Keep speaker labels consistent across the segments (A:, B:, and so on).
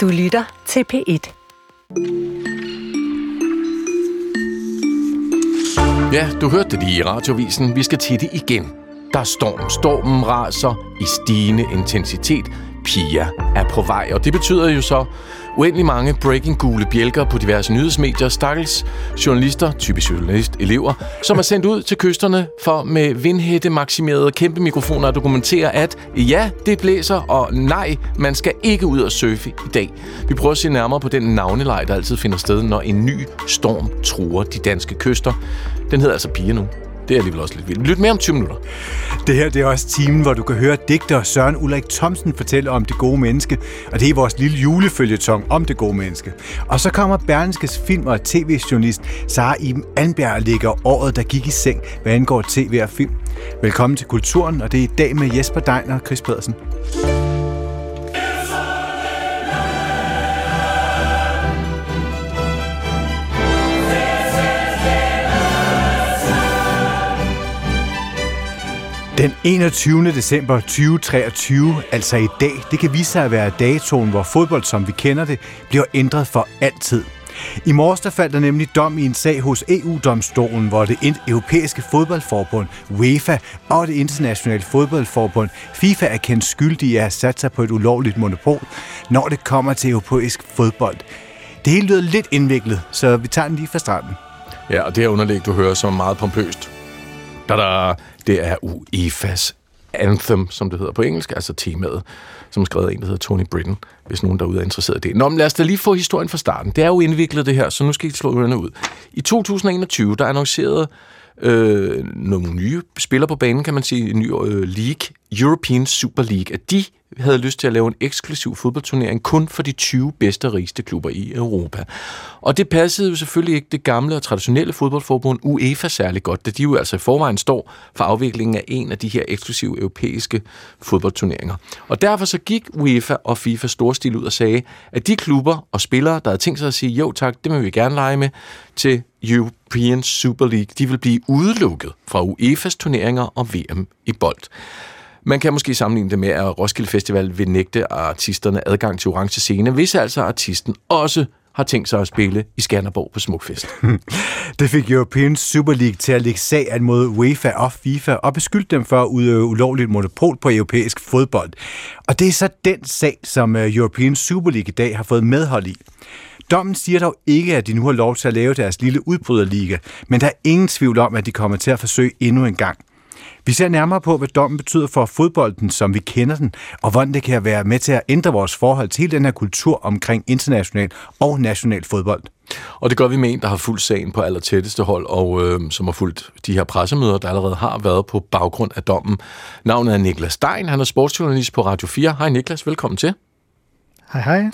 A: Du lytter til P1.
B: Ja, du hørte det lige i radiovisen. Vi skal til det igen. Der er storm. Stormen raser i stigende intensitet. Pia er på vej, og det betyder jo så uendelig mange breaking gule bjælker på diverse nyhedsmedier, stakkels journalister, typisk journalist, elever, som er sendt ud til kysterne for med vindhætte maksimerede kæmpe mikrofoner at dokumentere, at ja, det blæser, og nej, man skal ikke ud og surfe i dag. Vi prøver at se nærmere på den navnelej, der altid finder sted, når en ny storm truer de danske kyster. Den hedder altså Pia nu. Det er alligevel også lidt vildt. Lyt mere om 20 minutter.
C: Det her det er også timen, hvor du kan høre digter Søren Ulrik Thomsen fortælle om det gode menneske, og det er vores lille julefølgetong om det gode menneske. Og så kommer Berlingskes film- og tv-journalist Sara Iben Anbjerg ligger året, der gik i seng, hvad angår tv og film. Velkommen til Kulturen, og det er i dag med Jesper Dein og Chris Pedersen. Den 21. december 2023, altså i dag, det kan vise sig at være datoen, hvor fodbold, som vi kender det, bliver ændret for altid. I morges der faldt der nemlig dom i en sag hos EU-domstolen, hvor det europæiske fodboldforbund, UEFA og det internationale fodboldforbund, FIFA er kendt skyldige at have sat sig på et ulovligt monopol, når det kommer til europæisk fodbold. Det hele lyder lidt indviklet, så vi tager den lige fra starten.
B: Ja, og det her underlæg, du hører, som er meget pompøst. Da-da! Det er UEFA's Anthem, som det hedder på engelsk, altså temaet, som er skrevet af en, der hedder Tony Britton, hvis nogen derude er interesseret i det. Nå, men lad os da lige få historien fra starten. Det er jo indviklet det her, så nu skal I slå ørerne ud. I 2021, der annoncerede øh, nogle nye spillere på banen, kan man sige, en ny øh, league, European Super League, at de havde lyst til at lave en eksklusiv fodboldturnering kun for de 20 bedste rigeste klubber i Europa. Og det passede jo selvfølgelig ikke det gamle og traditionelle fodboldforbund UEFA særlig godt, da de jo altså i forvejen står for afviklingen af en af de her eksklusive europæiske fodboldturneringer. Og derfor så gik UEFA og FIFA storstil ud og sagde, at de klubber og spillere, der havde tænkt sig at sige, jo tak, det vil vi gerne lege med, til European Super League, de vil blive udelukket fra UEFA's turneringer og VM i bold. Man kan måske sammenligne det med, at Roskilde Festival vil nægte artisterne adgang til orange scene, hvis altså artisten også har tænkt sig at spille i Skanderborg på Smukfest.
C: Det fik European Super League til at lægge sag mod UEFA og FIFA og beskyldte dem for at udøve ulovligt monopol på europæisk fodbold. Og det er så den sag, som øh, European Super League i dag har fået medhold i. Dommen siger dog ikke, at de nu har lov til at lave deres lille udbryderliga, men der er ingen tvivl om, at de kommer til at forsøge endnu en gang. Vi ser nærmere på, hvad dommen betyder for fodbolden, som vi kender den, og hvordan det kan være med til at ændre vores forhold til hele den her kultur omkring international og national fodbold.
B: Og det gør vi med en, der har fulgt sagen på aller tætteste hold, og øh, som har fulgt de her pressemøder, der allerede har været på baggrund af dommen. Navnet er Niklas Stein, han er sportsjournalist på Radio 4. Hej Niklas, velkommen til.
D: Hej hej.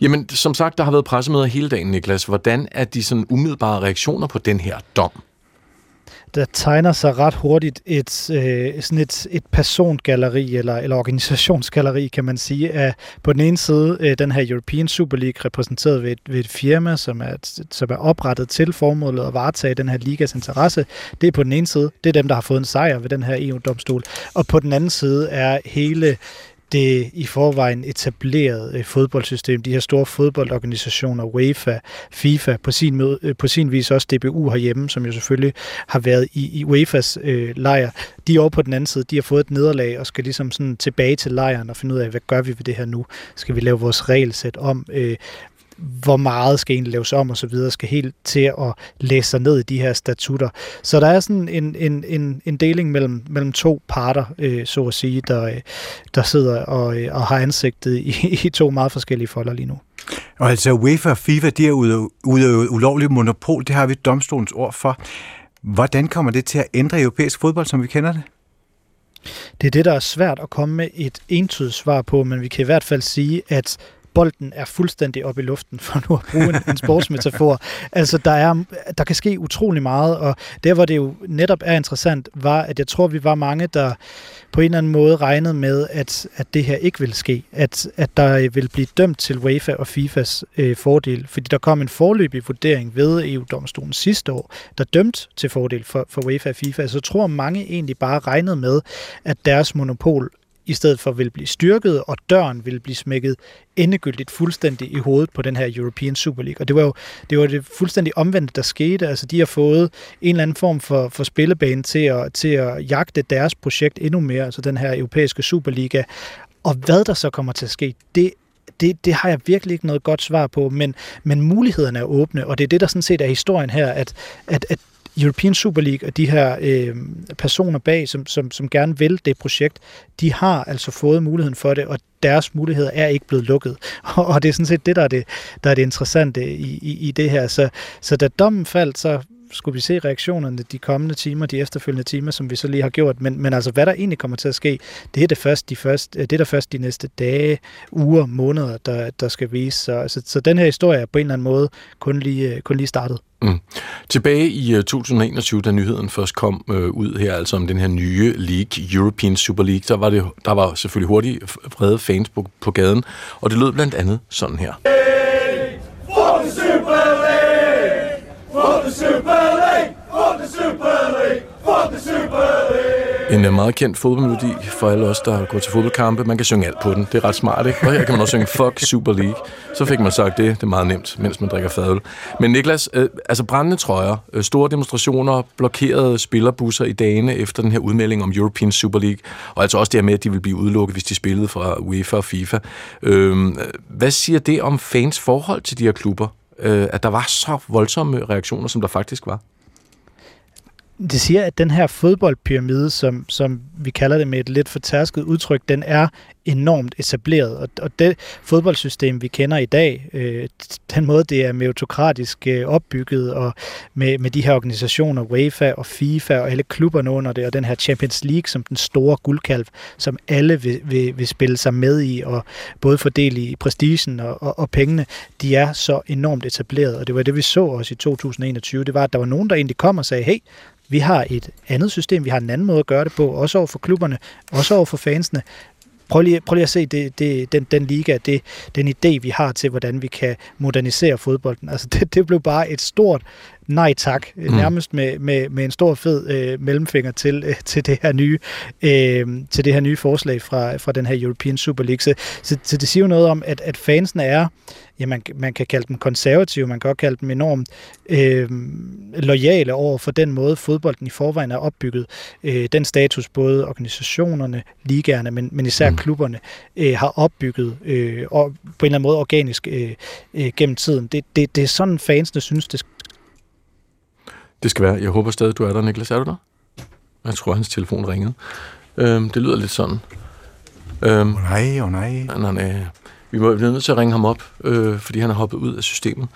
B: Jamen, som sagt, der har været pressemøder hele dagen, Niklas. Hvordan er de sådan umiddelbare reaktioner på den her dom?
D: der tegner sig ret hurtigt et, øh, sådan et, et persongalleri eller, eller organisationsgalleri, kan man sige, af på den ene side øh, den her European Super League repræsenteret ved et, ved et firma, som er, som er oprettet til formålet at varetage den her ligas interesse. Det er på den ene side, det er dem, der har fået en sejr ved den her EU-domstol. Og på den anden side er hele det i forvejen etablerede øh, fodboldsystem, de her store fodboldorganisationer, UEFA, FIFA, på sin, måde, øh, på sin vis også DBU herhjemme, som jo selvfølgelig har været i, i UEFA's øh, lejr, de er over på den anden side, de har fået et nederlag og skal ligesom sådan tilbage til lejren og finde ud af, hvad gør vi ved det her nu? Skal vi lave vores regelsæt om? Øh, hvor meget skal egentlig laves om og så videre, skal helt til at læse sig ned i de her statutter. Så der er sådan en, en, en, en deling mellem, mellem to parter, øh, så at sige, der, der sidder og, og har ansigtet i, i to meget forskellige folder lige nu.
C: Og altså UEFA og FIFA, de har udøvet ulovligt monopol, det har vi domstolens ord for. Hvordan kommer det til at ændre europæisk fodbold, som vi kender det?
D: Det er det, der er svært at komme med et entydigt svar på, men vi kan i hvert fald sige, at bolden er fuldstændig op i luften, for nu at bruge en, en sportsmetafor. Altså, der, er, der kan ske utrolig meget, og der, hvor det jo netop er interessant, var, at jeg tror, vi var mange, der på en eller anden måde regnede med, at, at det her ikke vil ske. At, at der vil blive dømt til UEFA og FIFAs øh, fordel. Fordi der kom en forløbig vurdering ved EU-domstolen sidste år, der dømt til fordel for, for UEFA og FIFA. Så tror mange egentlig bare regnede med, at deres monopol i stedet for vil blive styrket, og døren vil blive smækket endegyldigt fuldstændig i hovedet på den her European Super League. Og det var jo det, var det fuldstændig omvendte, der skete. Altså, de har fået en eller anden form for, for spillebane til at, til at jagte deres projekt endnu mere, altså den her europæiske Superliga. Og hvad der så kommer til at ske, det det, det har jeg virkelig ikke noget godt svar på, men, men mulighederne er åbne, og det er det, der sådan set er historien her, at, at, at European Super League og de her øh, personer bag, som, som, som gerne vil det projekt, de har altså fået muligheden for det, og deres muligheder er ikke blevet lukket. Og, og det er sådan set det, der er det, der er det interessante i, i, i det her. Så, så da dommen faldt, så skulle vi se reaktionerne de kommende timer, de efterfølgende timer, som vi så lige har gjort. Men, men altså, hvad der egentlig kommer til at ske, det er det først de, første, øh, det er der først de næste dage, uger, måneder, der, der skal vise. Så, så, så den her historie er på en eller anden måde kun lige, øh, kun lige startet. Mm.
B: Tilbage i øh, 2021, da nyheden først kom øh, ud her, altså om den her nye league, European Super League, der var, det, der var selvfølgelig hurtigt vrede fans på, på gaden, og det lød blandt andet sådan her. Hey, for the Super League! For the Super League! For the Super League! For the Super League! En øh, meget kendt fodboldmelodi for alle os, der går til fodboldkampe. Man kan synge alt på den. Det er ret smart, ikke? Og her kan man også synge Fuck Super League. Så fik man sagt det. Det er meget nemt, mens man drikker fadøl. Men Niklas, øh, altså brændende trøjer, øh, store demonstrationer, blokerede spillerbusser i dagene efter den her udmelding om European Super League, og altså også det her med, at de vil blive udelukket, hvis de spillede fra UEFA og FIFA. Øh, hvad siger det om fans forhold til de her klubber? Øh, at der var så voldsomme reaktioner, som der faktisk var?
D: Det siger, at den her fodboldpyramide, som, som vi kalder det med et lidt fortærsket udtryk, den er enormt etableret. Og, og det fodboldsystem, vi kender i dag, øh, den måde, det er meritokratisk øh, opbygget, og med, med de her organisationer, UEFA og FIFA og alle klubberne under det, og den her Champions League som den store guldkalv, som alle vil, vil, vil spille sig med i, og både fordele i prestigen og, og, og pengene, de er så enormt etableret. Og det var det, vi så også i 2021. Det var, at der var nogen, der egentlig kom og sagde, hey, vi har et andet system, vi har en anden måde at gøre det på, også over for klubberne, også over for fansene. Prøv lige, prøv lige at se det, det, den, den liga, det, den idé, vi har til, hvordan vi kan modernisere fodbolden. Altså, det, det blev bare et stort nej tak, mm. nærmest med, med, med en stor fed øh, mellemfinger til, øh, til, det her nye, øh, til det her nye forslag fra, fra den her European Super League. Så, så, så det siger jo noget om, at, at fansene er, ja, man, man kan kalde dem konservative, man kan også kalde dem enormt øh, lojale over for den måde, fodbolden i forvejen er opbygget. Øh, den status både organisationerne, ligaerne, men, men især mm. klubberne øh, har opbygget øh, og på en eller anden måde organisk øh, øh, gennem tiden. Det, det, det er sådan, fansene synes, det
B: det skal være. Jeg håber stadig, du er der, Niklas. Er du der? Jeg tror, hans telefon ringede. Øhm, det lyder lidt sådan.
C: Øhm, oh nej, oh nej.
B: Nej, nej. Vi må blive nødt til at ringe ham op, øh, fordi han er hoppet ud af systemet.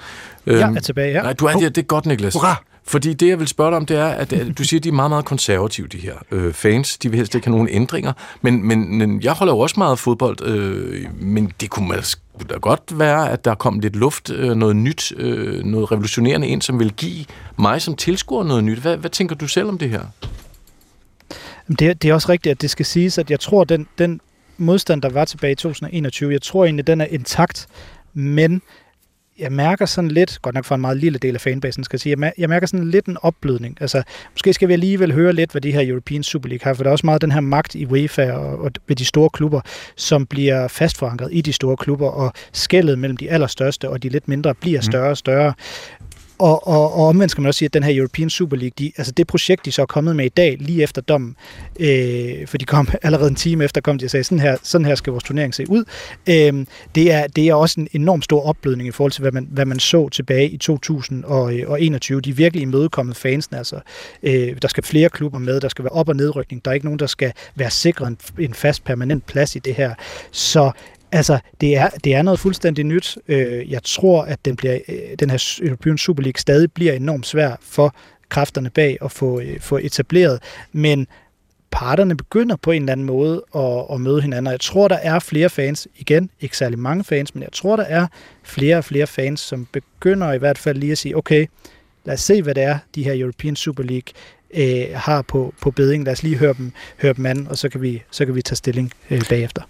D: Øhm, jeg er tilbage, ja.
B: Nej, du er, det, det er godt, Niklas.
C: Hurra!
B: Fordi det, jeg vil spørge dig om, det er, at du siger, at de er meget, meget konservative, de her øh, fans. De vil helst ikke have nogen ændringer. Men, men, men jeg holder jo også meget af fodbold, øh, men det kunne man da godt være, at der kom lidt luft, øh, noget nyt, øh, noget revolutionerende ind, som vil give mig som tilskuer noget nyt. Hvad, hvad tænker du selv om det her?
D: Det, det er også rigtigt, at det skal siges, at jeg tror, den, den modstand, der var tilbage i 2021, jeg tror egentlig, den er intakt, men jeg mærker sådan lidt, godt nok for en meget lille del af fanbasen, skal jeg sige, jeg mærker sådan lidt en opblødning. Altså, måske skal vi alligevel høre lidt, hvad de her European Super League har, for der er også meget den her magt i UEFA og, og ved de store klubber, som bliver fastforankret i de store klubber, og skældet mellem de allerstørste og de lidt mindre bliver mm. større og større. Og, og, og omvendt skal man også sige, at den her European Super League, de, altså det projekt, de så er kommet med i dag, lige efter dommen, øh, for de kom allerede en time efter, kom de og sagde, sådan her, sådan her skal vores turnering se ud. Øh, det, er, det er også en enorm stor opblødning i forhold til, hvad man, hvad man så tilbage i 2021. Øh, de er virkelig imødekommet fansene. Altså, øh, der skal flere klubber med, der skal være op- og nedrykning. Der er ikke nogen, der skal være sikret en, en fast, permanent plads i det her. Så Altså, det er, det er noget fuldstændig nyt. Øh, jeg tror, at den, bliver, øh, den her European Super League stadig bliver enormt svær for kræfterne bag at få, øh, få etableret, men parterne begynder på en eller anden måde at, at møde hinanden, og jeg tror, der er flere fans, igen, ikke særlig mange fans, men jeg tror, der er flere og flere fans, som begynder i hvert fald lige at sige, okay, lad os se, hvad det er, de her European Super League øh, har på, på beding. Lad os lige høre dem, høre dem an, og så kan vi, så kan vi tage stilling øh, bagefter.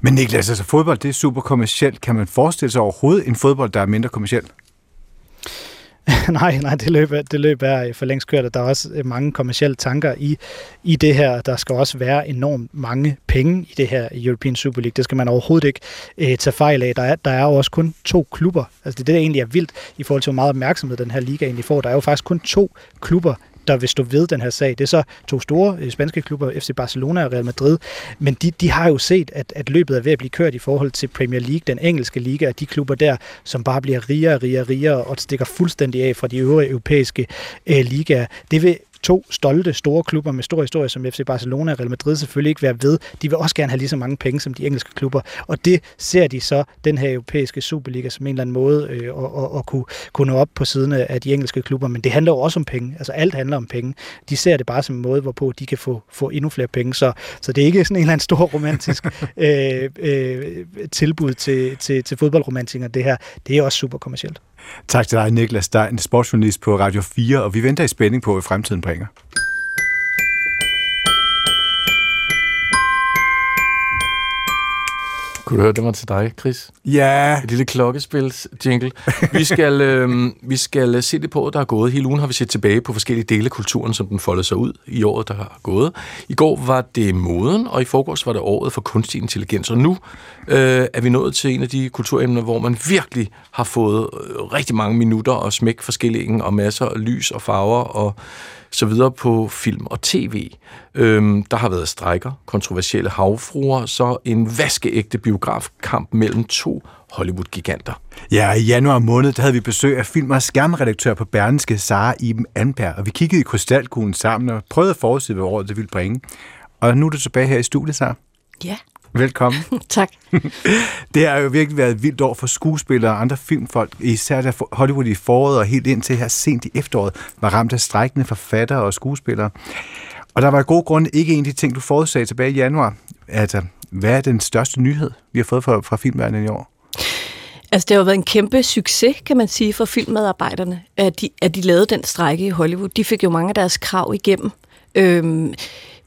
C: Men Niklas, altså fodbold, det er super kommercielt. Kan man forestille sig overhovedet en fodbold, der er mindre kommerciel?
D: nej, nej, det løb, det løb er øh, for længst kørt, og der er også øh, mange kommersielle tanker i, i det her. Der skal også være enormt mange penge i det her European Super League. Det skal man overhovedet ikke øh, tage fejl af. Der er, der er jo også kun to klubber. Altså det, det der egentlig er vildt i forhold til, hvor meget opmærksomhed den her liga egentlig får. Der er jo faktisk kun to klubber, der vil stå ved den her sag. Det er så to store øh, spanske klubber, FC Barcelona og Real Madrid, men de, de har jo set, at, at løbet er ved at blive kørt i forhold til Premier League, den engelske liga, og de klubber der, som bare bliver rigere og rigere og rigere, og stikker fuldstændig af fra de øvrige europæiske øh, ligaer. Det vil to stolte, store klubber med stor historie, som FC Barcelona og Real Madrid selvfølgelig ikke være ved. De vil også gerne have lige så mange penge som de engelske klubber. Og det ser de så, den her europæiske Superliga, som en eller anden måde øh, at, at, at kunne, kunne nå op på siden af de engelske klubber. Men det handler jo også om penge. Altså alt handler om penge. De ser det bare som en måde, hvorpå de kan få, få endnu flere penge. Så, så det er ikke sådan en eller anden stor romantisk øh, øh, tilbud til, til, til fodboldromantikere, det her. Det er også super kommercielt.
C: Tak til dig, Niklas Stein, sportsjournalist på Radio 4, og vi venter i spænding på, hvad fremtiden bringer.
B: Kunne du høre, det var til dig, Chris?
C: Ja.
B: Et lille klokkespils jingle. Vi skal, øh, vi skal se det på, der er gået. Hele ugen har vi set tilbage på forskellige dele af kulturen, som den foldede sig ud i året, der har gået. I går var det moden, og i forgårs var det året for kunstig intelligens. Og nu øh, er vi nået til en af de kulturemner, hvor man virkelig har fået øh, rigtig mange minutter og smæk forskellige og masser af lys og farver og så videre på film og tv. Øhm, der har været strækker, kontroversielle havfruer, så en vaskeægte biografkamp mellem to Hollywood-giganter.
C: Ja, i januar måned der havde vi besøg af film- og skærmredaktør på Berlingske, Sara Iben Anberg, og vi kiggede i krystalkuglen sammen og prøvede at forudse, hvad året det ville bringe. Og nu er du tilbage her i studiet, Sara.
A: Ja.
C: Velkommen.
A: tak.
C: det har jo virkelig været et vildt år for skuespillere og andre filmfolk, især da Hollywood i foråret og helt indtil her sent i efteråret var ramt af strækkende forfattere og skuespillere. Og der var i god grund ikke en af de ting, du forudsagde tilbage i januar. Altså, hvad er den største nyhed, vi har fået fra, fra filmverdenen i år?
A: Altså, det har jo været en kæmpe succes, kan man sige, for filmmedarbejderne, at de, at de lavede den strække i Hollywood. De fik jo mange af deres krav igennem. Øhm,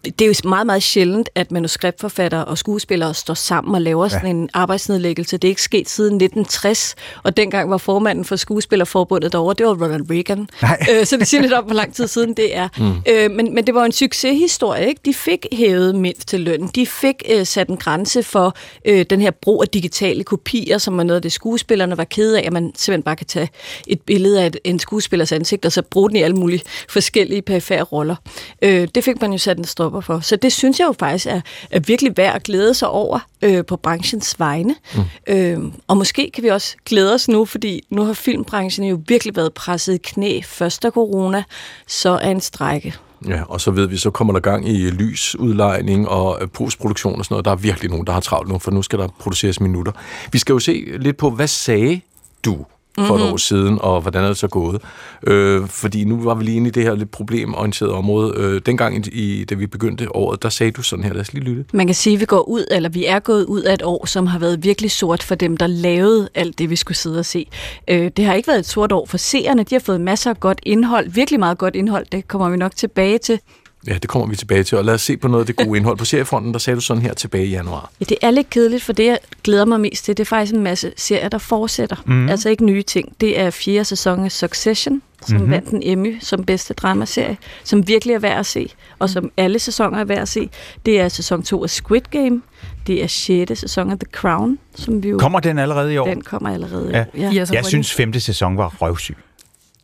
A: det er jo meget, meget sjældent, at manuskriptforfattere og skuespillere står sammen og laver sådan ja. en arbejdsnedlæggelse. Det er ikke sket siden 1960, og dengang var formanden for Skuespillerforbundet derovre, det var Ronald Reagan. Øh, så det siger lidt om, hvor lang tid siden det er. Mm. Øh, men, men det var en succeshistorie, ikke? De fik hævet mindst til løn. De fik øh, sat en grænse for øh, den her brug af digitale kopier, som var noget af det, skuespillerne var kede af, at man simpelthen bare kan tage et billede af et, en skuespillers ansigt, og så bruge den i alle mulige forskellige perifære roller. Øh, det fik man jo sat en stop stopper for. Så det synes jeg jo faktisk er, er virkelig værd at glæde sig over øh, på branchens vegne. Mm. Øh, og måske kan vi også glæde os nu, fordi nu har filmbranchen jo virkelig været presset i knæ først af corona, så er en strække.
B: Ja, og så ved vi, så kommer der gang i lysudlejning og øh, postproduktion og sådan noget. Der er virkelig nogen, der har travlt nu, for nu skal der produceres minutter. Vi skal jo se lidt på, hvad sagde du for mm-hmm. et mhm. år siden, og hvordan er det så gået? Øh, fordi nu var vi lige inde i det her lidt problemorienterede område. Øh, dengang, i, da vi begyndte året, der sagde du sådan her, lad os lige lytte.
A: Man kan sige, at vi går ud, eller vi er gået ud af et år, som har været virkelig sort for dem, der lavede alt det, vi skulle sidde og se. Øh, det har ikke været et sort år for seerne. De har fået masser af godt indhold, virkelig meget godt indhold. Det kommer vi nok tilbage til.
B: Ja, det kommer vi tilbage til. Og lad os se på noget af det gode indhold. På seriefronten, der sagde du sådan her tilbage i januar.
A: Ja, det er lidt kedeligt, for det, jeg glæder mig mest til, det er faktisk en masse serier, der fortsætter. Mm. Altså ikke nye ting. Det er fjerde sæson af Succession, som mm-hmm. vandt en Emmy som bedste dramaserie, som virkelig er værd at se, og som alle sæsoner er værd at se. Det er sæson 2 af Squid Game. Det er 6. sæson af The Crown, som vi jo...
E: Kommer den allerede i år?
A: Den kommer allerede
E: ja. i år. Ja. Jeg synes, femte sæson var røvsyg.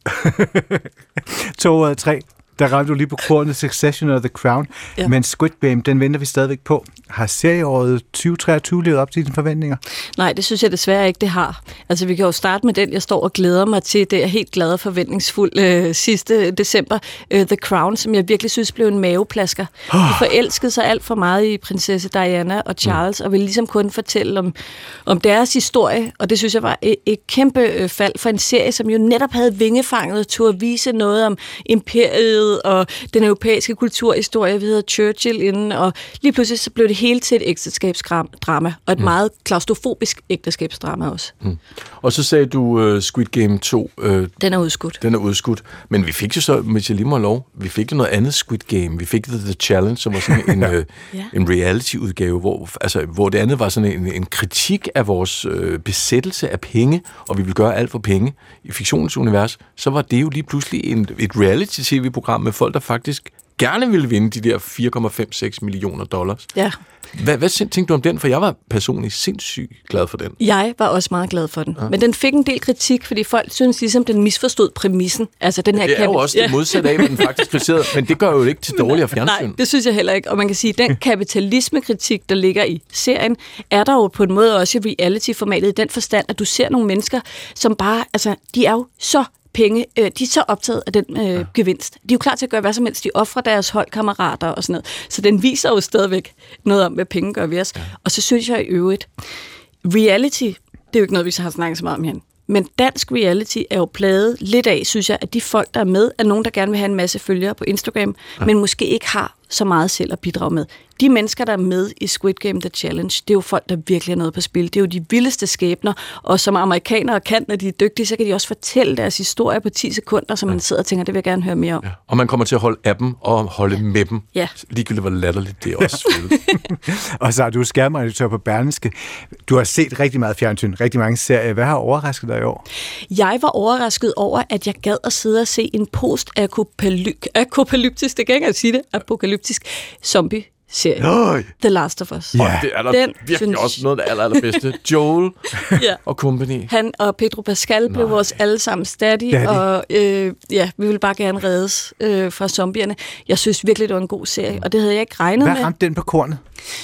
C: to ud af tre der ramte du lige på kornet Succession og The Crown. Ja. Men Squid Game, den venter vi stadigvæk på. Har serieåret 2023 levet op til dine forventninger?
A: Nej, det synes jeg desværre ikke, det har. Altså, vi kan jo starte med den, jeg står og glæder mig til. Det er helt glad og forventningsfuld øh, sidste december. Øh, The Crown, som jeg virkelig synes blev en maveplasker. Oh. De forelskede sig alt for meget i prinsesse Diana og Charles, mm. og ville ligesom kun fortælle om, om deres historie. Og det synes jeg var et, et kæmpe øh, fald for en serie, som jo netop havde vingefanget og turde vise noget om imperiet Hamlet og den europæiske kulturhistorie, vi hedder Churchill inden, og lige pludselig så blev det hele til et ægteskabsdrama, og et mm. meget klaustrofobisk ægteskabsdrama også. Mm.
B: Og så sagde du uh, Squid Game 2. Uh,
A: den er udskudt.
B: Den er udskudt. Men vi fik jo så, hvis jeg lige må lov, vi fik jo noget andet Squid Game. Vi fik The, The Challenge, som var sådan en, uh, ja. en reality-udgave, hvor, altså, hvor det andet var sådan en, en kritik af vores uh, besættelse af penge, og vi vil gøre alt for penge i fiktionens univers. Så var det jo lige pludselig en, et reality-tv-program med folk, der faktisk gerne ville vinde de der 4,56 millioner dollars.
A: Ja.
B: Hvad, hvad tænkte du om den? For jeg var personligt sindssygt glad for den.
A: Jeg var også meget glad for den. Ja. Men den fik en del kritik, fordi folk synes ligesom, den misforstod præmissen. Altså, den her
B: det er jo også det modsatte af, hvad den faktisk kritiserede. Men det gør jo ikke til dårligere fjernsyn.
A: Nej, det synes jeg heller ikke. Og man kan sige, at den kapitalismekritik, der ligger i serien, er der jo på en måde også i reality-formatet i den forstand, at du ser nogle mennesker, som bare, altså, de er jo så penge, øh, de er så optaget af den øh, ja. gevinst. De er jo klar til at gøre hvad som helst. De offrer deres holdkammerater og sådan noget. Så den viser jo stadigvæk noget om, hvad penge gør ved os. Ja. Og så synes jeg i øvrigt, reality, det er jo ikke noget, vi så har snakket så meget om her. Men dansk reality er jo pladet lidt af, synes jeg, at de folk, der er med, er nogen, der gerne vil have en masse følgere på Instagram, ja. men måske ikke har så meget selv at bidrage med. De mennesker, der er med i Squid Game The Challenge, det er jo folk, der virkelig har noget på spil. Det er jo de vildeste skæbner, og som amerikanere kan, når de er dygtige, så kan de også fortælle deres historie på 10 sekunder, så man sidder og tænker, det vil jeg gerne høre mere om. Ja.
B: Og man kommer til at holde af dem og holde med dem.
A: Ja.
B: Ligegyldigt hvor latterligt det er også.
C: og så er du skærmredaktør på Berlingske. Du har set rigtig meget fjernsyn, rigtig mange serier. Hvad har overrasket dig i år?
A: Jeg var overrasket over, at jeg gad at sidde og se en post-apokalyptisk, det kan ikke sige det, apokalyptisk zombie serie.
B: Nøj.
A: The Last of Us.
B: Ja. Og det er der Den, virkelig synes... også noget af det aller, allerbedste. Joel ja. og company.
A: Han og Pedro Pascal blev vores allesammens daddy, daddy. og øh, ja, vi vil bare gerne reddes øh, fra zombierne. Jeg synes virkelig, det var en god serie, og det havde jeg ikke regnet
C: Hvad
A: med.
C: Hvad ramte den på kornet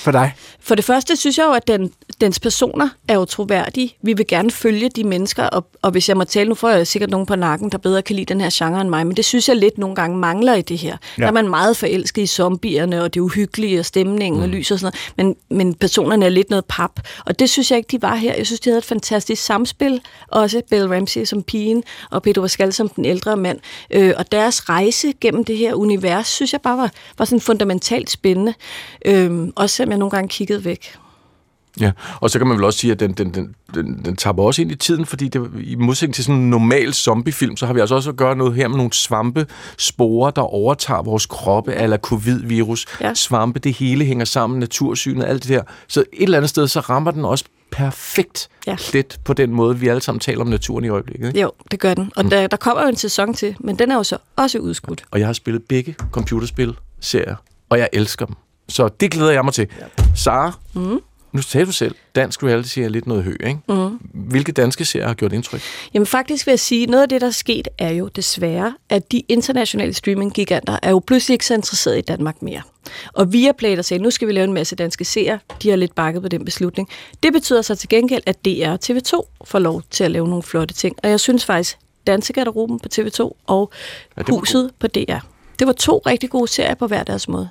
C: for dig?
A: For det første synes jeg jo, at den, dens personer er jo troværdige. Vi vil gerne følge de mennesker, og, og hvis jeg må tale, nu får jeg sikkert nogen på nakken, der bedre kan lide den her genre end mig, men det synes jeg lidt nogle gange mangler i det her. Ja. Der er man meget forelsket i zombierne, og det uhyggelige, og stemningen, mm. og lys og sådan noget, men, men personerne er lidt noget pap. Og det synes jeg ikke, de var her. Jeg synes, de havde et fantastisk samspil, også Bill Ramsey som pigen, og Pedro Pascal som den ældre mand. Øh, og deres rejse gennem det her univers, synes jeg bare var, var sådan fundamentalt spændende. Øh, også selvom jeg nogle gange kiggede væk.
B: Ja, og så kan man vel også sige, at den, den, den, den, den tapper også ind i tiden, fordi det, i modsætning til sådan en normal zombiefilm, så har vi altså også at gøre noget her med nogle svampe, sporer, der overtager vores kroppe, eller covid-virus, ja. svampe, det hele hænger sammen, natursynet, alt det der. Så et eller andet sted, så rammer den også perfekt ja. lidt på den måde, vi alle sammen taler om naturen i øjeblikket. Ikke?
A: Jo, det gør den. Og mm. der, der kommer jo en sæson til, men den er jo så også udskudt.
B: Og jeg har spillet begge computerspil, serier, og jeg elsker dem. Så det glæder jeg mig til. Ja. Sara, mm nu sagde du selv, dansk reality er lidt noget høj, ikke? Mm. Hvilke danske serier har gjort indtryk?
A: Jamen faktisk vil jeg sige, noget af det, der er sket, er jo desværre, at de internationale streaming-giganter er jo pludselig ikke så interesserede i Danmark mere. Og Viaplay, der sagde, nu skal vi lave en masse danske serier, de har lidt bakket på den beslutning. Det betyder så til gengæld, at DR og TV2 får lov til at lave nogle flotte ting. Og jeg synes faktisk, Dansegarderoben på TV2 og ja, Huset på DR. Det var to rigtig gode serier på hver deres måde.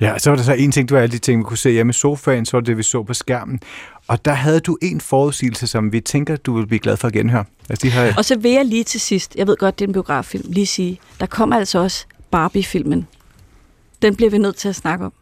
C: Ja, så var der så en ting, du var alle de ting, vi kunne se hjemme i sofaen, så var det, vi så på skærmen. Og der havde du en forudsigelse, som vi tænker, du vil blive glad for at genhøre.
A: Altså, de har... Og så vil jeg lige til sidst, jeg ved godt, det er en biograffilm, lige sige, der kommer altså også Barbie-filmen. Den bliver vi nødt til at snakke om.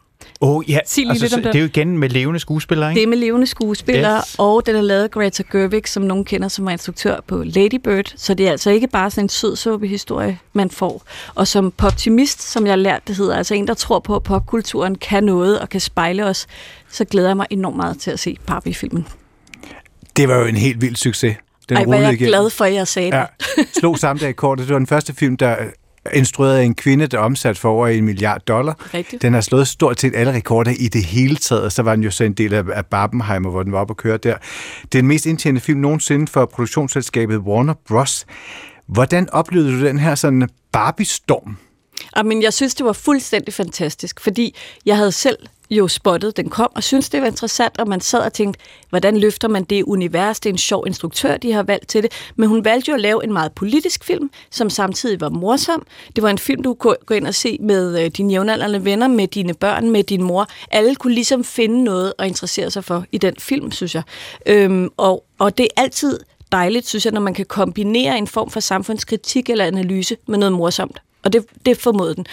E: Oh, ja. Sig altså, lidt om det er jo igen med levende skuespillere, ikke?
A: Det er med levende skuespillere, yes. og den er lavet af Greta Gerwig, som nogen kender som er instruktør på Lady Bird. Så det er altså ikke bare sådan en sød historie, man får. Og som poptimist, som jeg har lært, det hedder, altså en, der tror på, at popkulturen kan noget og kan spejle os, så glæder jeg mig enormt meget til at se Barbie-filmen.
C: Det var jo en helt vild succes.
A: Den Ej, var jeg igen. glad for, at jeg sagde
C: ja. det. Slog samme dag i kortet. Det var den første film, der instrueret af en kvinde, der er omsat for over en milliard dollar.
A: Rigtigt.
C: Den har slået stort set alle rekorder i det hele taget, og så var den jo så en del af, af Barbenheimer, hvor den var oppe at køre der. Det er den mest indtjenende film nogensinde for produktionsselskabet Warner Bros. Hvordan oplevede du den her sådan Barbie-storm?
A: Men jeg synes, det var fuldstændig fantastisk, fordi jeg havde selv jo spottet, den kom, og synes det var interessant, og man sad og tænkte, hvordan løfter man det univers? Det er en sjov instruktør, de har valgt til det. Men hun valgte jo at lave en meget politisk film, som samtidig var morsom. Det var en film, du kunne gå ind og se med øh, dine jævnaldrende venner, med dine børn, med din mor. Alle kunne ligesom finde noget at interessere sig for i den film, synes jeg. Øhm, og, og det er altid dejligt, synes jeg, når man kan kombinere en form for samfundskritik eller analyse med noget morsomt. Og det, det formåede den.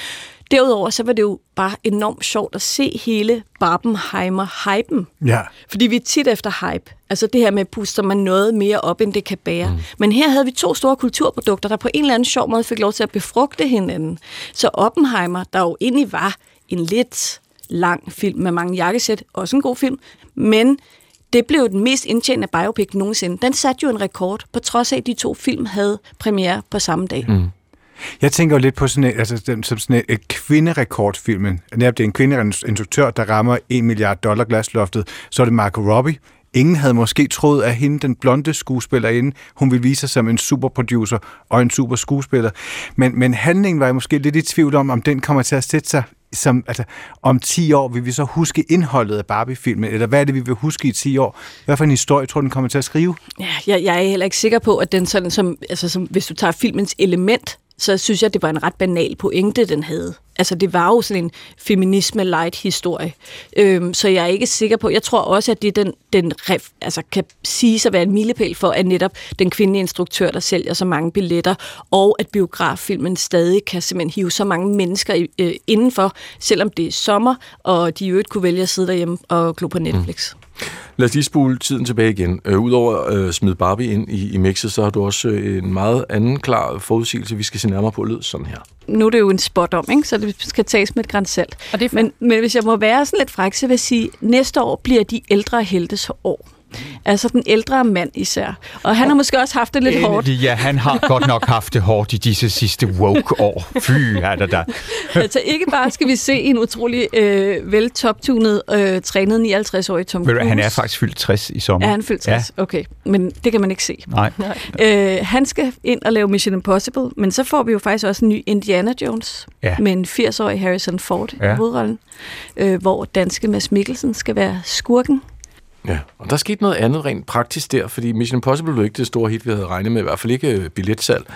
A: Derudover så var det jo bare enormt sjovt at se hele Barbenheimer-hypen.
C: Ja.
A: Fordi vi er tit efter hype. Altså det her med, puster man noget mere op, end det kan bære. Mm. Men her havde vi to store kulturprodukter, der på en eller anden sjov måde fik lov til at befrugte hinanden. Så Oppenheimer, der jo egentlig var en lidt lang film med mange jakkesæt, også en god film, men det blev den mest indtjenende biopic nogensinde. Den satte jo en rekord, på trods af, at de to film havde premiere på samme dag. Mm.
C: Jeg tænker jo lidt på sådan et, altså, som sådan et, et kvinderekordfilmen. Netop det er en kvindeinstruktør, der rammer 1 milliard dollar glasloftet. Så er det Marco Robbie. Ingen havde måske troet, at hende, den blonde skuespillerinde, hun ville vise sig som en superproducer og en super skuespiller. Men, men handlingen var jeg måske lidt i tvivl om, om den kommer til at sætte sig som, altså, om 10 år vil vi så huske indholdet af Barbie-filmen, eller hvad er det, vi vil huske i 10 år? Hvad for en historie tror du, den kommer til at skrive?
A: Ja, jeg, jeg er heller ikke sikker på, at den sådan, som, altså, som, hvis du tager filmens element, så synes jeg, det var en ret banal pointe, den havde. Altså, det var jo sådan en feminisme-light-historie. Øhm, så jeg er ikke sikker på... Jeg tror også, at det den, den ref, altså, kan sige sig være en milepæl for, at netop den kvindelige instruktør, der sælger så mange billetter, og at biograffilmen stadig kan simpelthen hive så mange mennesker øh, indenfor, selvom det er sommer, og de jo ikke kunne vælge at sidde derhjemme og glo på Netflix. Mm.
B: Lad os lige spule tiden tilbage igen. Øh, Udover at øh, smide Barbie ind i, i mixet, så har du også øh, en meget anden klar forudsigelse, vi skal se nærmere på lyd sådan her.
A: Nu er det jo en spot om, ikke? så det skal tages med et græns salt. Og det men, men hvis jeg må være sådan lidt fræk, så vil jeg sige, at næste år bliver de ældre heltes år. Altså den ældre mand især. Og han har måske også haft det lidt Endelig, hårdt.
E: Ja, han har godt nok haft det hårdt i disse sidste woke-år. Fy, er der der.
A: altså ikke bare skal vi se en utrolig øh, vel toptunet, øh, trænet 59-årig Tom Cruise.
E: Han er faktisk fyldt 60 i sommer.
A: Ja, han er fyldt 60. Ja. Okay, men det kan man ikke se.
E: Nej.
A: Øh, han skal ind og lave Mission Impossible, men så får vi jo faktisk også en ny Indiana Jones ja. med en 80-årig Harrison Ford ja. i hovedrollen, øh, hvor danske Mads Mikkelsen skal være skurken.
B: Ja, og der skete noget andet rent praktisk der, fordi Mission Impossible blev ikke det store hit, vi havde regnet med, i hvert fald ikke øh, billetsalg.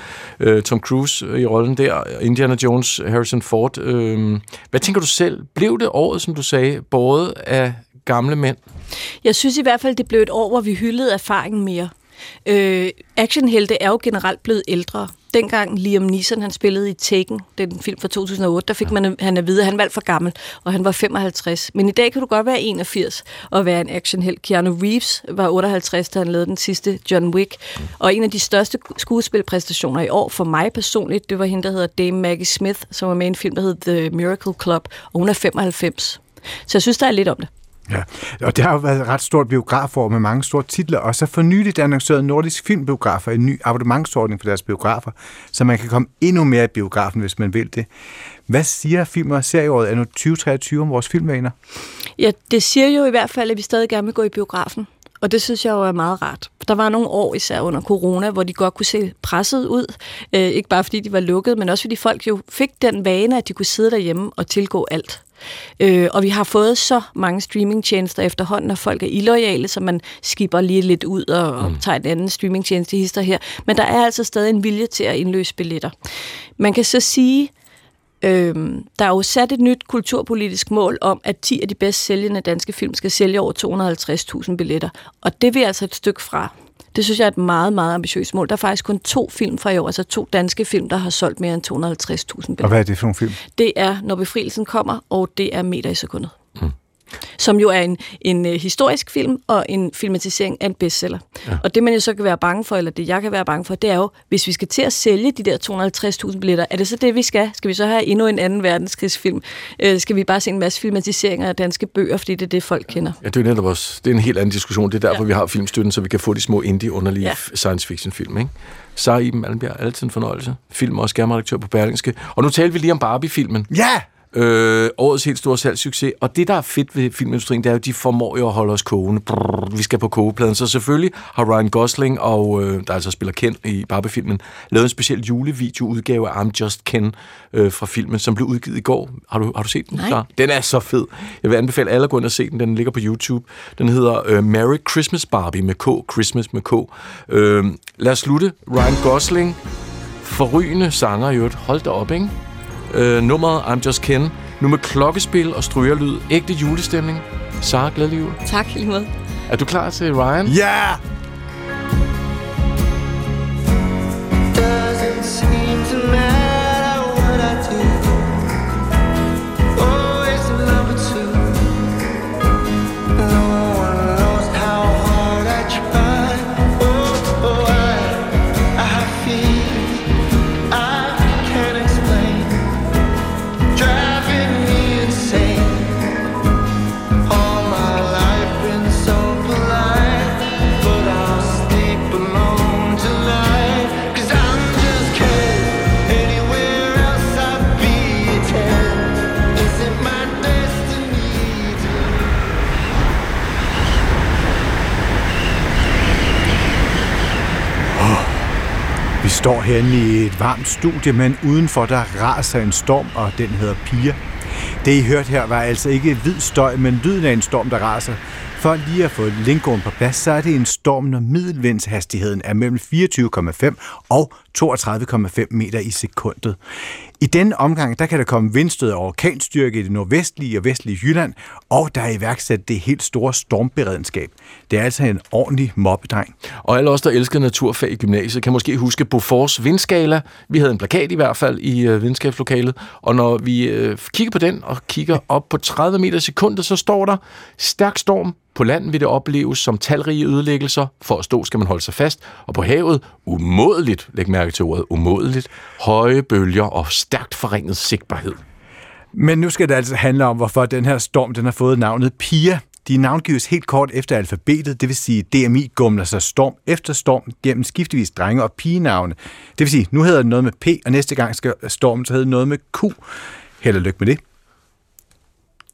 B: Uh, Tom Cruise øh, i rollen der, Indiana Jones, Harrison Ford. Uh, hvad tænker du selv? Blev det året, som du sagde, båret af gamle mænd?
A: Jeg synes i hvert fald, det blev et år, hvor vi hyldede erfaringen mere. Uh, actionhelte er jo generelt blevet ældre dengang Liam Neeson han spillede i Taken, den film fra 2008, der fik man han at vide, at han var for gammel, og han var 55. Men i dag kan du godt være 81 og være en actionheld. Keanu Reeves var 58, da han lavede den sidste John Wick. Og en af de største skuespilpræstationer i år for mig personligt, det var hende, der hedder Dame Maggie Smith, som var med i en film, der hedder The Miracle Club, og hun er 95. Så jeg synes, der er lidt om det.
C: Ja, og det har jo været et ret stort biografår med mange store titler, og så for nyligt annoncerede Nordisk Filmbiografer en ny abonnementsordning for deres biografer, så man kan komme endnu mere i biografen, hvis man vil det. Hvad siger film- og serieåret anno 2023 om vores filmvaner?
A: Ja, det siger jo i hvert fald, at vi stadig gerne vil gå i biografen. Og det synes jeg jo er meget rart. Der var nogle år, især under corona, hvor de godt kunne se presset ud. Øh, ikke bare fordi de var lukket, men også fordi folk jo fik den vane, at de kunne sidde derhjemme og tilgå alt. Øh, og vi har fået så mange streamingtjenester efterhånden, at folk er illoyale, så man skipper lige lidt ud og, mm. og tager en anden streamingtjeneste hister her. Men der er altså stadig en vilje til at indløse billetter. Man kan så sige, Øhm, der er jo sat et nyt kulturpolitisk mål om, at 10 af de bedst sælgende danske film skal sælge over 250.000 billetter. Og det vil altså et stykke fra. Det synes jeg er et meget, meget ambitiøst mål. Der er faktisk kun to film fra i år, altså to danske film, der har solgt mere end 250.000 billetter.
C: Og hvad er det for nogle film?
A: Det er Når befrielsen kommer, og det er Meter i sekundet. Som jo er en, en uh, historisk film og en filmatisering af en bestseller. Ja. Og det man jo så kan være bange for, eller det jeg kan være bange for, det er jo, hvis vi skal til at sælge de der 250.000 billetter, er det så det, vi skal? Skal vi så have endnu en anden verdenskrigsfilm? Uh, skal vi bare se en masse filmatiseringer af danske bøger, fordi det er det, folk kender?
B: Ja, det er netop også, det er en helt anden diskussion. Det er derfor, ja. vi har filmstøtten, så vi kan få de små indie underlige ja. science fiction film, ikke? Så Iben Allenbjerg, altid en fornøjelse. Film og skærmredaktør på Berlingske. Og nu talte vi lige om Barbie-filmen.
C: Ja!
B: Øh, årets helt store salgssucces. Og det, der er fedt ved filmindustrien, det er jo, at de formår jo at holde os kogende. Brrr, vi skal på kogepladen. Så selvfølgelig har Ryan Gosling, og øh, der altså spiller Ken i Barbie-filmen, lavet en speciel julevideo-udgave af I'm Just Ken øh, fra filmen, som blev udgivet i går. Har du, har du set den?
A: Nej.
B: Den er så fed. Jeg vil anbefale alle at gå ind og se den. Den ligger på YouTube. Den hedder øh, Merry Christmas Barbie med K. Christmas med K. Øh, lad os slutte. Ryan Gosling, forrygende sanger i øvrigt. Hold da op, ikke? Øh, nummeret I'm Just Ken. Nu med klokkespil og strygerlyd. Ægte julestemning. Sara, glædelig jul.
A: Tak, lige måde.
B: Er du klar til Ryan?
C: Ja! Yeah! Vi står herinde i et varmt studie, men udenfor der raser en storm, og den hedder Pia. Det I hørte her var altså ikke hvid støj, men lyden af en storm, der raser. For lige at få lingoen på plads, så er det en storm, når middelvindshastigheden er mellem 24,5 og 32,5 meter i sekundet. I denne omgang, der kan der komme vindstød og orkanstyrke i det nordvestlige og vestlige Jylland, og der er iværksat det helt store stormberedskab. Det er altså en ordentlig mobbedreng.
B: Og alle os, der elsker naturfag i gymnasiet, kan måske huske Bofors vindskala. Vi havde en plakat i hvert fald i øh, videnskabslokalet, og når vi øh, kigger på den og kigger op på 30 meter sekundet, så står der stærk storm. På land vil det opleves som talrige ødelæggelser. For at stå skal man holde sig fast. Og på havet, umådeligt, læg mærke til ordet, umådeligt, høje bølger og stærkt forringet sigtbarhed.
C: Men nu skal det altså handle om, hvorfor den her storm den har fået navnet Pia. De navngives helt kort efter alfabetet, det vil sige DMI gumler sig storm efter storm gennem skiftevis drenge- og pigenavne. Det vil sige, nu hedder det noget med P, og næste gang skal stormen så hedde noget med Q. Held og lykke med det.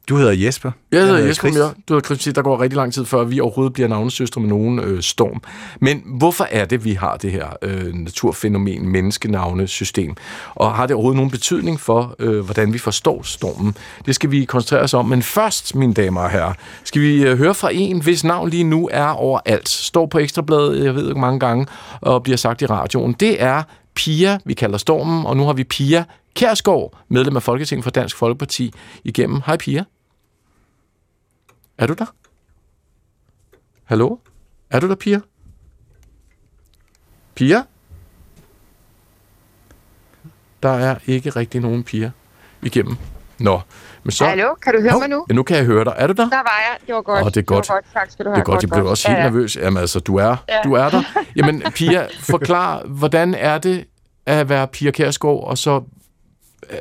C: Du hedder Jesper.
B: Jeg hedder
C: hedder
B: Jesper
C: Chris.
B: Mjør. Du har Chris, der går rigtig lang tid, før vi overhovedet bliver navnesøstre med nogen øh, storm. Men hvorfor er det, vi har det her øh, naturfænomen, menneskenavnesystem? Og har det overhovedet nogen betydning for, øh, hvordan vi forstår stormen? Det skal vi koncentrere os om. Men først, mine damer og herrer, skal vi øh, høre fra en, hvis navn lige nu er overalt. Står på Ekstrabladet, jeg ved ikke mange gange, og bliver sagt i radioen. Det er Pia, vi kalder stormen, og nu har vi Pia Kærsgaard, medlem af Folketinget for Dansk Folkeparti, igennem. Hej Pia. Er du der? Hallo? Er du der, Pia? Pia? Der er ikke rigtig nogen piger igennem. Nå, men så...
F: Hallo, kan du høre
B: Hov,
F: mig nu?
B: Ja, nu kan jeg høre dig. Er du der?
F: Der var jeg. Det var godt.
B: Åh, det er godt.
F: Det var godt. Tak skal du.
B: Det er godt, jeg blev også helt
F: ja, ja.
B: nervøs. Jamen altså, du er,
F: Ja.
B: du er der. Jamen, Pia, forklar, hvordan er det at være Pia Kærsgaard, og så øh,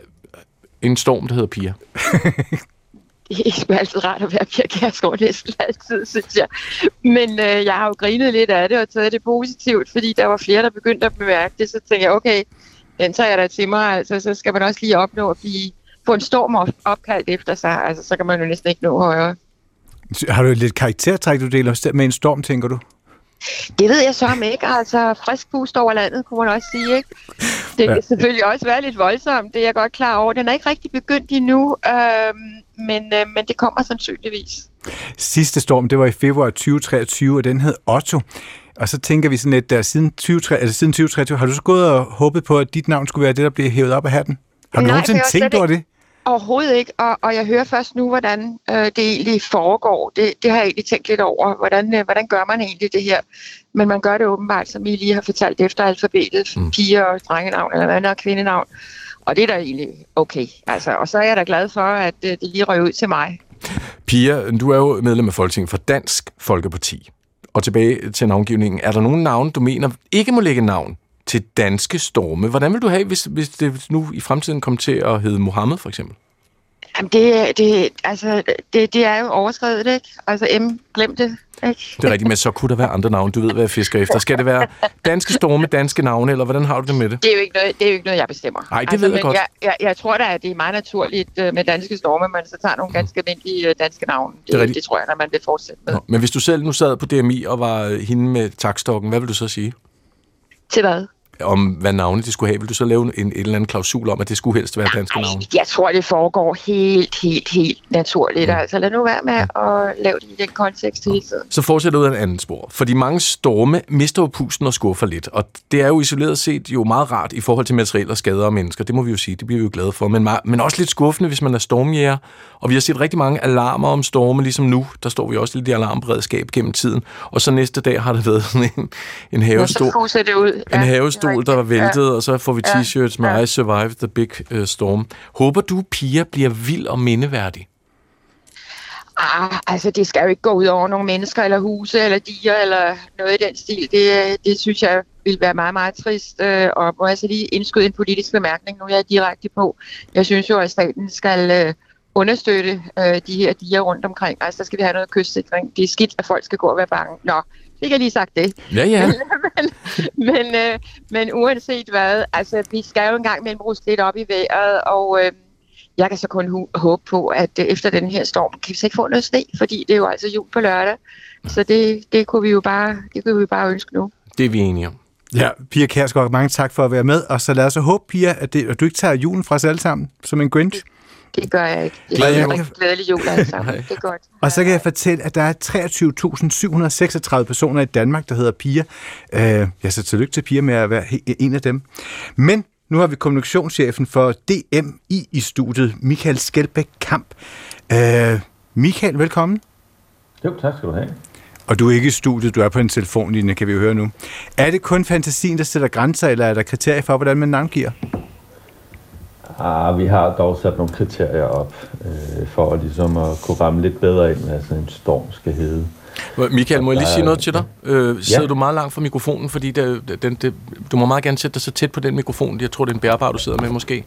B: en storm, der hedder Pia?
F: Det er sgu altid rart at være Pia Kærsgaard næsten altid, synes jeg. Men øh, jeg har jo grinet lidt af det og taget det positivt, fordi der var flere, der begyndte at bemærke det. Så tænkte jeg, okay, den tager jeg da til mig. Altså, så skal man også lige opnå at blive, få en storm op- opkaldt efter sig. Altså, så kan man jo næsten ikke nå højere.
C: Har du lidt karaktertræk, du deler med en storm, tænker du?
F: Det ved jeg så om ikke. Altså, frisk pust over landet, kunne man også sige, ikke? Det kan
C: Ja.
F: selvfølgelig også være lidt voldsomt, det er jeg godt klar over. Den er ikke rigtig begyndt endnu, øhm, men, øh, men det kommer sandsynligvis.
C: Sidste storm, det var i februar 2023, og den hed Otto. Og så tænker vi sådan lidt, der siden, 20, altså siden 2023, har du så gået og håbet på, at dit navn skulle være det, der bliver hævet op af hatten? Har du
F: Nej,
C: nogensinde tænkt over det?
F: Overhovedet ikke, og, og jeg hører først nu, hvordan øh, det egentlig foregår. Det, det har jeg egentlig tænkt lidt over. Hvordan, øh, hvordan gør man egentlig det her? Men man gør det åbenbart, som I lige har fortalt, efter alfabetet.
B: Mm.
F: Piger og drengenavn, eller hvad er kvindenavn. Og det er da egentlig okay. Altså, og så er jeg da glad for, at øh, det lige røg ud til mig.
B: Pia, du er jo medlem af Folketinget for Dansk Folkeparti. Og tilbage til navngivningen. Er der nogen navn, du mener ikke må lægge navn til danske storme? Hvordan vil du have, hvis, hvis det nu i fremtiden kommer til at hedde Mohammed, for eksempel?
F: Jamen, det, det, altså, det, det er jo overskrevet, ikke? Altså, M, glem det, ikke?
B: Det er rigtigt, men så kunne der være andre navne. Du ved, hvad jeg fisker efter. Skal det være danske storme, danske navne, eller hvordan har du det med det?
F: Det er jo ikke noget, det er jo ikke noget jeg bestemmer.
B: Nej, det
F: altså,
B: ved jeg
F: men
B: godt.
F: Jeg, jeg, jeg tror da, at det er meget naturligt øh, med danske storme, man så tager nogle ganske almindelige øh, danske navne.
B: Det
F: Det, det, tror jeg, at man vil fortsætte med.
B: Nå, men hvis du selv nu sad på DMI og var hende med takstokken, hvad vil du så sige?
F: Til hvad?
B: Om hvad navne de skulle have? Vil du så lave en, en eller anden klausul om, at det skulle helst være danske
F: Ej,
B: navne?
F: jeg tror, det foregår helt, helt, helt naturligt.
B: Mm.
F: Altså, lad nu være med at lave det i den kontekst hele tiden.
B: Så fortsætter ud af en anden spor. Fordi mange storme mister jo pusten og skuffer lidt. Og det er jo isoleret set jo meget rart i forhold til materielle skader og mennesker. Det må vi jo sige, det bliver vi jo glade for. Men, meget- men også lidt skuffende, hvis man er stormjæger. Og vi har set rigtig mange alarmer om storme, ligesom nu. Der står vi også lidt i alarmberedskab gennem tiden. Og så næste dag har der været sådan en, en
F: Og
B: havestol.
F: så det ud.
B: En
F: det
B: havestol, der var væltet, og så får vi
F: Ja.
B: t-shirts med
F: Ja.
B: I Survived the Big uh, Storm. Håber du, Pia bliver vild og mindeværdig?
F: Ah, altså, det skal jo ikke gå ud over nogle mennesker, eller huse, eller diger, eller noget i den stil. Det, det synes jeg vil være meget, meget trist. Øh, Og må jeg så lige indskyde en politisk bemærkning, nu er jeg direkte på. Jeg synes jo, at staten skal øh, understøtte de her diger rundt omkring. Altså, der skal vi have noget kystsikring. Det er skidt, at folk skal gå og være bange. Nå, fik jeg lige sagt det.
B: Ja, ja.
F: men, men, øh, men uanset hvad, altså vi skal jo engang mellem bruges lidt op i vejret, og øh, jeg kan så kun hu- håbe på, at øh, efter den her storm, kan vi så ikke få noget sne, fordi det er jo altså jul på lørdag. Så det, det kunne vi jo bare, det kunne vi jo bare ønske nu.
B: Det er vi enige om.
C: Ja, Pia Kærsgaard, mange tak for at være med. Og så lad os håbe, Pia, at, det, at du ikke tager julen fra os alle sammen som en Grinch.
F: Det gør jeg ikke. Det
C: Glædelig
F: er
C: jul.
F: glædelig jul alle sammen. Det er godt.
C: Og så kan jeg fortælle, at der er 23.736 personer i Danmark, der hedder Pia. Øh, ja, så tillykke til Pia med at være en af dem. Men nu har vi kommunikationschefen for DMI i studiet, Michael Skelbæk Kamp. Øh, Michael, velkommen.
G: Jo, tak skal du have.
C: Og du er ikke i studiet, du er på en telefonlinje, kan vi jo høre nu. Er det kun fantasien, der sætter grænser, eller er der kriterier for, hvordan man navngiver?
G: Ah, vi har dog sat nogle kriterier op, øh, for ligesom at kunne ramme lidt bedre ind, hvad sådan en storm skal hedde.
B: Michael, må jeg lige sige noget til dig? Øh, sidder
G: Ja.
B: du meget langt fra mikrofonen, fordi det, den, det, du må meget gerne sætte dig så tæt på den mikrofon. Jeg tror, det er en bærbar, du sidder med måske.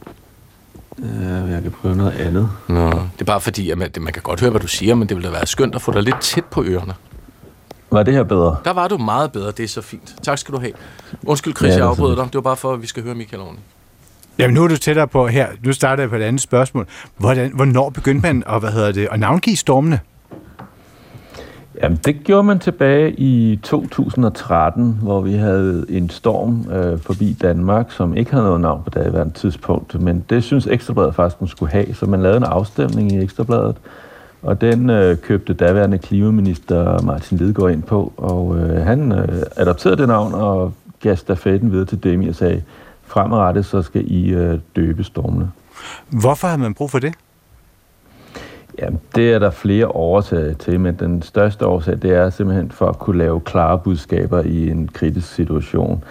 G: Øh, jeg kan prøve noget andet.
B: Nå. Det er bare fordi, at man, man kan godt høre, hvad du siger, men det ville da være skønt at få dig lidt tæt på ørerne.
G: Var det her bedre?
B: Der var du meget bedre, det er så fint. Tak skal du have. Undskyld, Chris,
G: Ja,
B: jeg
G: er
B: afbryder dig. Det var bare for, at vi skal høre Michael ordentligt.
C: Jamen, nu er du tættere på her. Nu starter jeg på et andet spørgsmål. Hvordan, hvornår begyndte man at, hvad hedder det, at navngive stormene?
G: Jamen, det gjorde man tilbage i 2013, hvor vi havde en storm øh, forbi Danmark, som ikke havde noget navn på daværende tidspunkt. Men det synes Ekstrabladet faktisk, man skulle have, så man lavede en afstemning i Ekstrabladet. Og den øh, købte daværende klimaminister Martin Lidegaard ind på, og øh, han øh, adopterede det navn og gav stafetten videre til Demi og sagde, fremadrettet så skal I øh, døbe stormene.
C: Hvorfor havde man brug for det?
G: Jamen, det er der flere årsager til, men den største årsag, det er simpelthen for at kunne lave klare budskaber i en kritisk situation.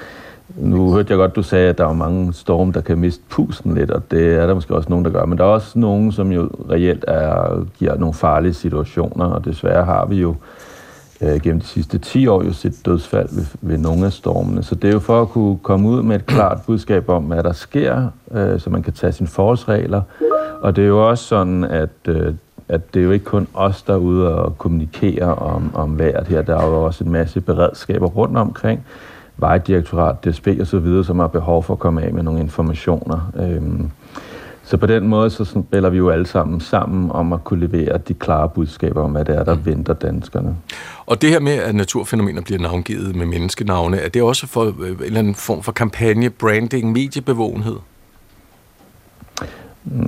G: Nu hørte jeg godt, du sagde, at der er mange storme, der kan miste pusten lidt, og det er der måske også nogen, der gør. Men der er også nogen, som jo reelt er, giver nogle farlige situationer, og desværre har vi jo øh, gennem de sidste 10 år jo set dødsfald ved, ved nogle af stormene. Så det er jo for at kunne komme ud med et klart budskab om, hvad der sker, øh, så man kan tage sine forholdsregler. Og det er jo også sådan, at, øh, at det er jo ikke kun os, der er ude og kommunikere om, om vejret her. Der er jo også en masse beredskaber rundt omkring. Vejdirektorat, DSB og så videre, som har behov for at komme af med nogle informationer. Øh, så på den måde, så spiller vi jo alle sammen sammen om at kunne levere de klare budskaber om, hvad det er, der venter danskerne.
B: Og det her med, at naturfænomener bliver navngivet med menneskenavne, er det også for øh, en eller anden form for kampagne, branding, mediebevågenhed?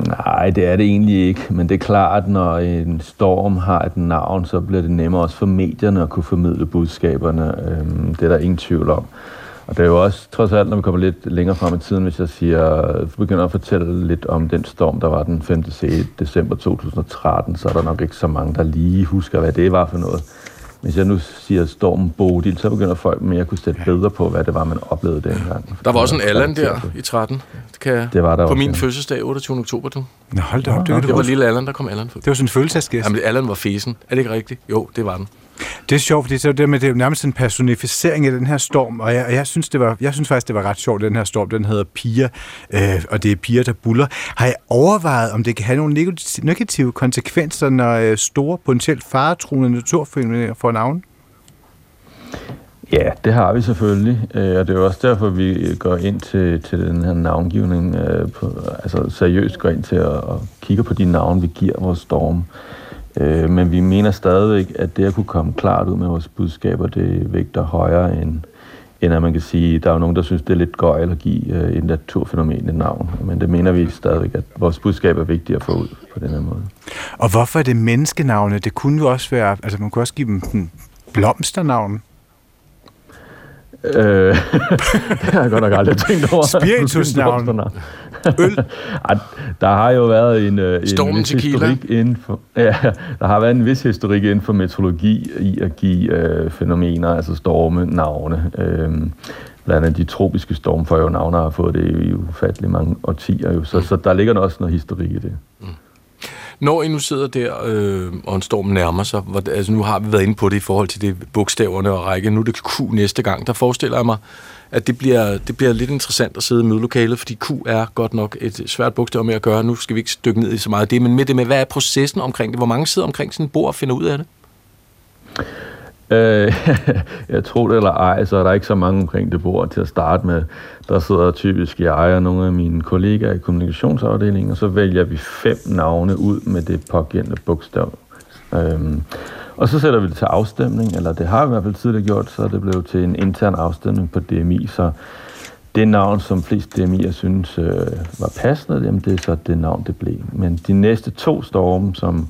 G: Nej, det er det egentlig ikke, men det er klart, når en storm har et navn, så bliver det nemmere også for medierne at kunne formidle budskaberne. Øhm, det er der ingen tvivl om. Og det er jo også, trods alt, når vi kommer lidt længere frem i tiden, hvis jeg siger, begynder at fortælle lidt om den storm, der var den 5. december 2013, så er der nok ikke så mange, der lige husker, hvad det var for noget. Hvis jeg nu siger stormen Bodil, så begynder folk mere at kunne sætte billeder på, hvad det var, man oplevede dengang.
B: Der var også en Allan der i 13. Det, kan
G: Det var der
B: På
G: også,
B: min
G: ja.
B: fødselsdag, 28. oktober, du.
C: Nå, hold da op, det,
G: Nå,
C: kan
B: Det var lille Allan, der kom Allan
C: det var sådan en følelsesgæst.
B: Jamen, Allan var fesen. Er det ikke rigtigt? Jo, det var den.
C: Det er sjovt, fordi det er, det, med, det er nærmest en personificering af den her storm, og jeg, og jeg, synes, det var, jeg synes faktisk, det var ret sjovt, den her storm, den hedder Piger, øh, og det er piger, der buller. Har jeg overvejet, om det kan have nogle negative, konsekvenser, når øh, store, potentielt faretruende naturfænomener får navn?
G: Ja, det har vi selvfølgelig, øh, og det er jo også derfor, vi går ind til, til den her navngivning, øh, på, altså seriøst går ind til at, at kigge på de navne, vi giver vores storm. Øh, Øh, men vi mener stadigvæk, at det at kunne komme klart ud med vores budskaber, det vægter højere end, end at man kan sige, der er jo nogen, der synes, det er lidt gøjl at give øh, et naturfænomen et navn. Men det mener vi stadigvæk, at vores budskab er vigtigt at få ud på den her måde.
C: Og hvorfor er det menneskenavne? Det kunne jo også være, altså man kunne også give dem blomsternavn.
G: Øh, det har jeg godt nok aldrig tænkt over.
C: Spiritusnavn.
G: Øl. Der har jo været en, øh, en
B: Stormen
G: vis
B: tequila.
G: historik inden for, ja, der har været en vis historik inden for meteorologi i at give øh, fænomener, altså storme, navne. Øh, blandt andet de tropiske storme får jo navne har fået det i ufattelig mange årtier. Jo. Så, så der ligger også noget historik i det.
B: Når I nu sidder der, øh, og en storm nærmer sig, hvor, altså nu har vi været inde på det i forhold til det bogstaverne og række, nu er det Q næste gang, der forestiller jeg mig, at det bliver, det bliver lidt interessant at sidde i mødelokalet, fordi Q er godt nok et svært bogstav med at gøre. Nu skal vi ikke stykke ned i så meget af det, men med det med, hvad er processen omkring det? Hvor mange sidder omkring sådan et bord og finder ud af det?
G: Øh, jeg tror det eller ej, så er der ikke så mange omkring det bord til at starte med. Der sidder typisk jeg og nogle af mine kollegaer i kommunikationsafdelingen, og så vælger vi fem navne ud med det pågældende bogstav. Øhm, Og så sætter vi det til afstemning, eller det har vi i hvert fald tidligere gjort, så det blev til en intern afstemning på DMI, så det navn, som flest DMI'er synes øh, var passende, jamen det er så det navn, det blev. Men de næste to storme, som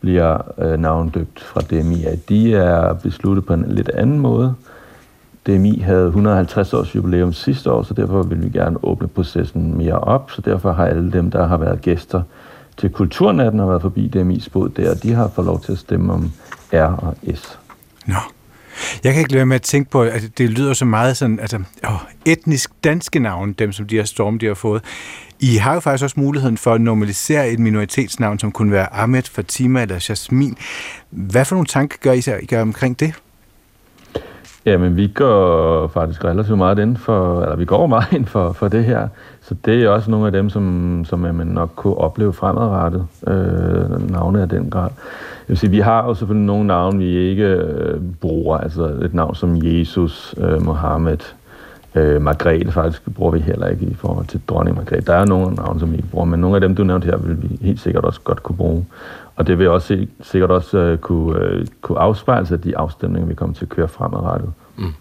G: bliver øh, navndøbt fra DMI at de er besluttet på en lidt anden måde. DMI havde 150 års jubilæum sidste år, så derfor vil vi gerne åbne processen mere op, så derfor har alle dem, der har været gæster til Kulturnatten og været forbi DMI's bod der, de har fået lov til at stemme om R og S.
C: Nå. Jeg kan ikke lade være med at tænke på, at det lyder så meget sådan, altså, åh, etnisk danske navne, dem som de her storm, de har fået. I har jo faktisk også muligheden for at normalisere et minoritetsnavn, som kunne være Ahmed, Fatima eller Jasmin. Hvad for nogle tanker gør I sig gør omkring det?
G: Jamen, vi går faktisk relativt meget ind for, eller vi går meget ind for, for det her. Så det er også nogle af dem, som, som man nok kunne opleve fremadrettet, øh, navne af den grad. Jeg vil sige, vi har jo selvfølgelig nogle navne, vi ikke øh, bruger, altså et navn som Jesus, øh, Mohammed, øh, Margrethe faktisk bruger vi heller ikke i forhold til dronning Margrethe. Der er nogle navne, som vi ikke bruger, men nogle af dem, du nævnte her, vil vi helt sikkert også godt kunne bruge. Og det vil også sikkert også øh, kunne, øh, kunne afspejle sig af de afstemninger, vi kommer til at køre fremadrettet. Mm.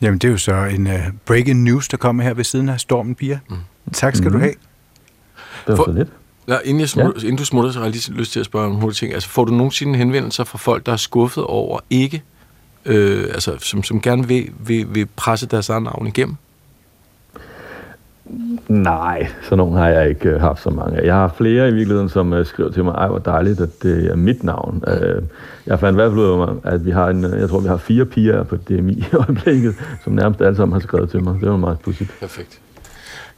C: Jamen, det er jo så en uh, breaking news, der kommer her ved siden af Stormen, Pia. Mm. Tak skal mm. du have.
G: Det var For, så lidt.
B: Ja, inden, jeg smutter, ja. inden du smutter, så har jeg lige lyst til at spørge om hurtigt ting. Altså, får du nogensinde henvendelser fra folk, der er skuffet over ikke, øh, altså, som, som gerne vil, vil, vil presse deres eget navn igennem?
G: Nej, så nogen har jeg ikke øh, haft så mange. Jeg har flere i virkeligheden, som øh, skriver til mig, ej hvor dejligt, at det er mit navn. Øh, jeg fandt i hvert fald ud af, at vi har en, jeg tror, vi har fire piger på DMI i øjeblikket, som nærmest alle sammen har skrevet til mig. Det var meget pudsigt.
B: Perfekt.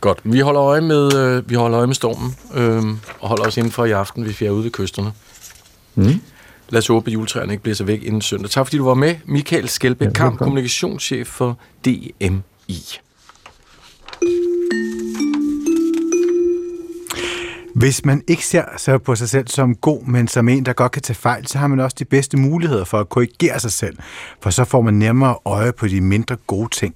B: Godt. Vi holder øje med, øh, vi holder øje med stormen, øh, og holder os indenfor i aften, hvis vi er ude ved kysterne. Mm. Lad os håbe, at juletræerne ikke bliver så væk inden søndag. Tak fordi du var med. Michael Skelbæk, ja, Kamp, kommunikationschef for DMI.
C: Hvis man ikke ser sig på sig selv som god, men som en, der godt kan tage fejl, så har man også de bedste muligheder for at korrigere sig selv, for så får man nemmere øje på de mindre gode ting.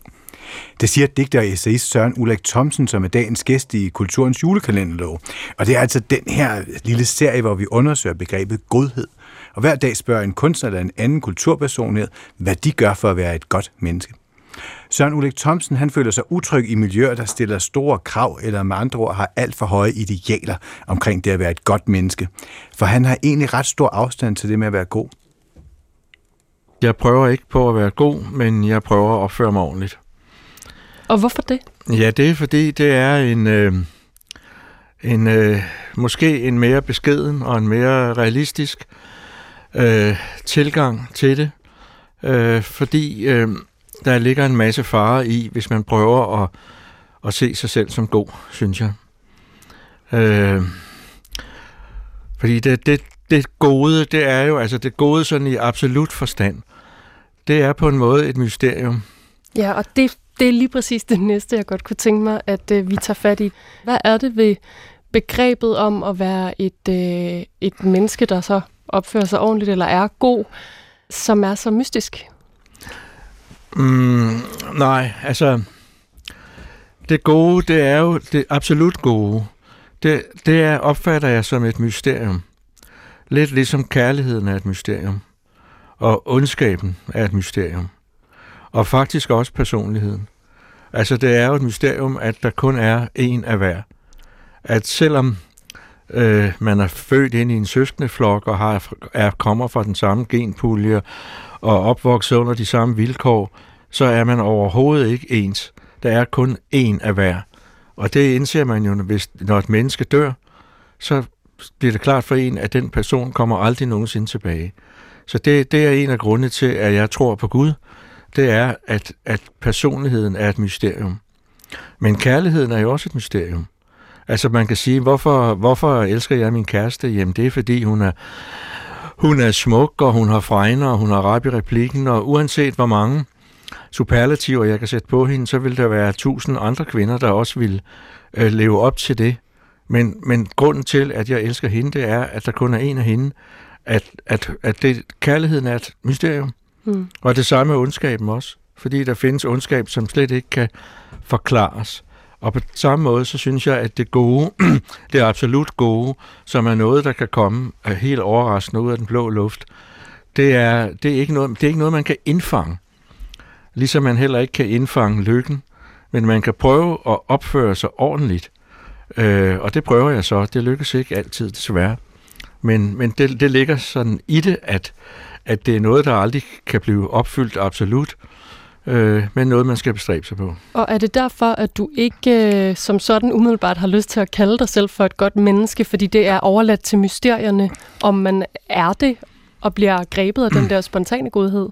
C: Det siger digter og essayist Søren Ulrik Thomsen, som er dagens gæst i Kulturens julekalenderlov. Og det er altså den her lille serie, hvor vi undersøger begrebet godhed. Og hver dag spørger en kunstner eller en anden kulturpersonlighed, hvad de gør for at være et godt menneske. Søren Ulrik Thomsen han føler sig utryg i miljøer, der stiller store krav, eller med andre ord har alt for høje idealer omkring det at være et godt menneske. For han har egentlig ret stor afstand til det med at være god.
H: Jeg prøver ikke på at være god, men jeg prøver at opføre mig ordentligt.
I: Og hvorfor det?
H: Ja, det er fordi, det er en, øh, en øh, måske en mere beskeden og en mere realistisk øh, tilgang til det. Øh, fordi øh, der ligger en masse fare i, hvis man prøver at, at se sig selv som god, synes jeg. Øh, fordi det, det, det gode, det er jo, altså det gode sådan i absolut forstand, det er på en måde et mysterium.
I: Ja, og det, det er lige præcis det næste, jeg godt kunne tænke mig, at øh, vi tager fat i. Hvad er det ved begrebet om at være et, øh, et menneske, der så opfører sig ordentligt eller er god, som er så mystisk?
H: Mm, nej, altså, det gode, det er jo det absolut gode. Det, det er, opfatter jeg som et mysterium. Lidt ligesom kærligheden er et mysterium. Og ondskaben er et mysterium. Og faktisk også personligheden. Altså, det er jo et mysterium, at der kun er en af hver. At selvom øh, man er født ind i en søskendeflok og har, er, kommer fra den samme genpulje og opvokset under de samme vilkår, så er man overhovedet ikke ens. Der er kun én af hver. Og det indser man jo, hvis, når et menneske dør, så bliver det klart for en, at den person kommer aldrig nogensinde tilbage. Så det, det er en af grundene til, at jeg tror på Gud. Det er, at, at personligheden er et mysterium. Men kærligheden er jo også et mysterium. Altså man kan sige, hvorfor, hvorfor elsker jeg min kæreste? Jamen det er fordi hun er, hun er smuk, og hun har fregner, og hun har rap i replikken, og uanset hvor mange superlativer, jeg kan sætte på hende, så vil der være tusind andre kvinder, der også vil øh, leve op til det. Men, men grunden til, at jeg elsker hende, det er, at der kun er en af hende, at, at, at det, kærligheden er et mysterium. Mm. Og det samme med ondskaben også. Fordi der findes ondskab, som slet ikke kan forklares. Og på samme måde, så synes jeg, at det gode, det absolut gode, som er noget, der kan komme helt overraskende ud af den blå luft, det er, det, er ikke noget, det er ikke noget, man kan indfange. Ligesom man heller ikke kan indfange lykken, men man kan prøve at opføre sig ordentligt. Øh, og det prøver jeg så. Det lykkes ikke altid, desværre. Men, men det, det ligger sådan i det, at, at det er noget, der aldrig kan blive opfyldt absolut, øh, men noget, man skal bestræbe sig på.
I: Og er det derfor, at du ikke øh, som sådan umiddelbart har lyst til at kalde dig selv for et godt menneske, fordi det er overladt til mysterierne, om man er det og bliver grebet af den der spontane godhed?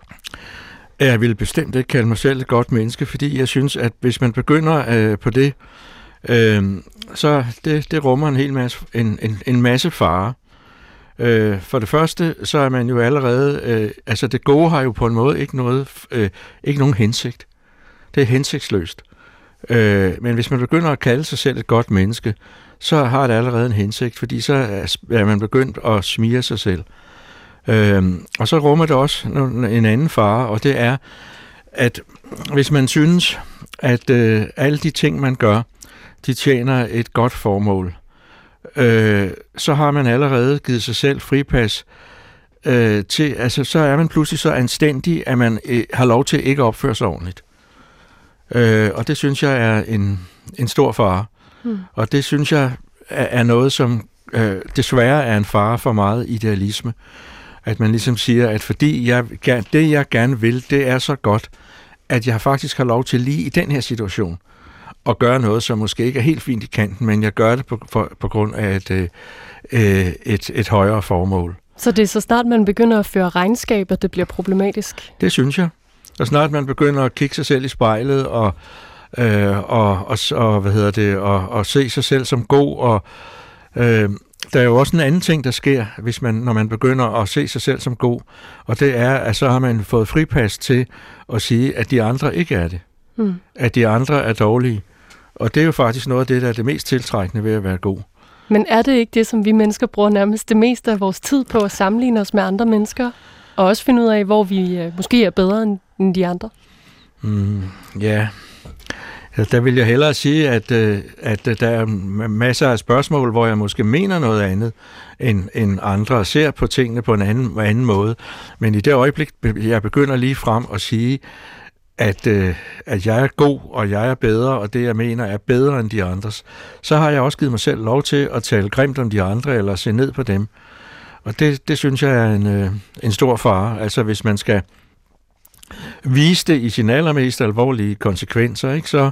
H: Jeg vil bestemt ikke kalde mig selv et godt menneske, fordi jeg synes, at hvis man begynder øh, på det, øh, så det, det rummer en hel masse, en, en, en masse fare. Øh, for det første, så er man jo allerede, øh, altså det gode har jo på en måde ikke, noget, øh, ikke nogen hensigt. Det er hensigtsløst. Øh, men hvis man begynder at kalde sig selv et godt menneske, så har det allerede en hensigt, fordi så er man begyndt at smire sig selv. Øh, og så rummer det også en anden fare, og det er, at hvis man synes, at øh, alle de ting, man gør, de tjener et godt formål, øh, så har man allerede givet sig selv fripas øh, til, altså så er man pludselig så anstændig, at man øh, har lov til ikke at opføre sig ordentligt. Øh, og det synes jeg er en, en stor fare. Mm. Og det synes jeg er, er noget, som øh, desværre er en fare for meget idealisme. At man ligesom siger, at fordi jeg, det jeg gerne vil, det er så godt, at jeg faktisk har lov til lige i den her situation at gøre noget, som måske ikke er helt fint i kanten, men jeg gør det på, for, på grund af et, øh, et, et højere formål.
I: Så det er så snart man begynder at føre regnskab, at det bliver problematisk?
H: Det synes jeg. Og snart man begynder at kigge sig selv i spejlet og, øh, og, og, og, hvad hedder det, og, og se sig selv som god. Og, øh, der er jo også en anden ting, der sker, hvis man, når man begynder at se sig selv som god, og det er, at så har man fået fripas til at sige, at de andre ikke er det. Mm. At de andre er dårlige. Og det er jo faktisk noget af det, der er det mest tiltrækkende ved at være god.
I: Men er det ikke det, som vi mennesker bruger nærmest det meste af vores tid på at sammenligne os med andre mennesker? Og også finde ud af, hvor vi øh, måske er bedre end de andre?
H: Mm, ja, der vil jeg hellere sige, at, øh, at der er masser af spørgsmål, hvor jeg måske mener noget andet end, end andre, og ser på tingene på en anden, anden måde. Men i det øjeblik, jeg begynder lige frem at sige, at, øh, at jeg er god, og jeg er bedre, og det jeg mener er bedre end de andres, så har jeg også givet mig selv lov til at tale grimt om de andre, eller se ned på dem. Og det, det synes jeg er en, øh, en stor fare. Altså hvis man skal vise det i sin allermest alvorlige konsekvenser, ikke, så,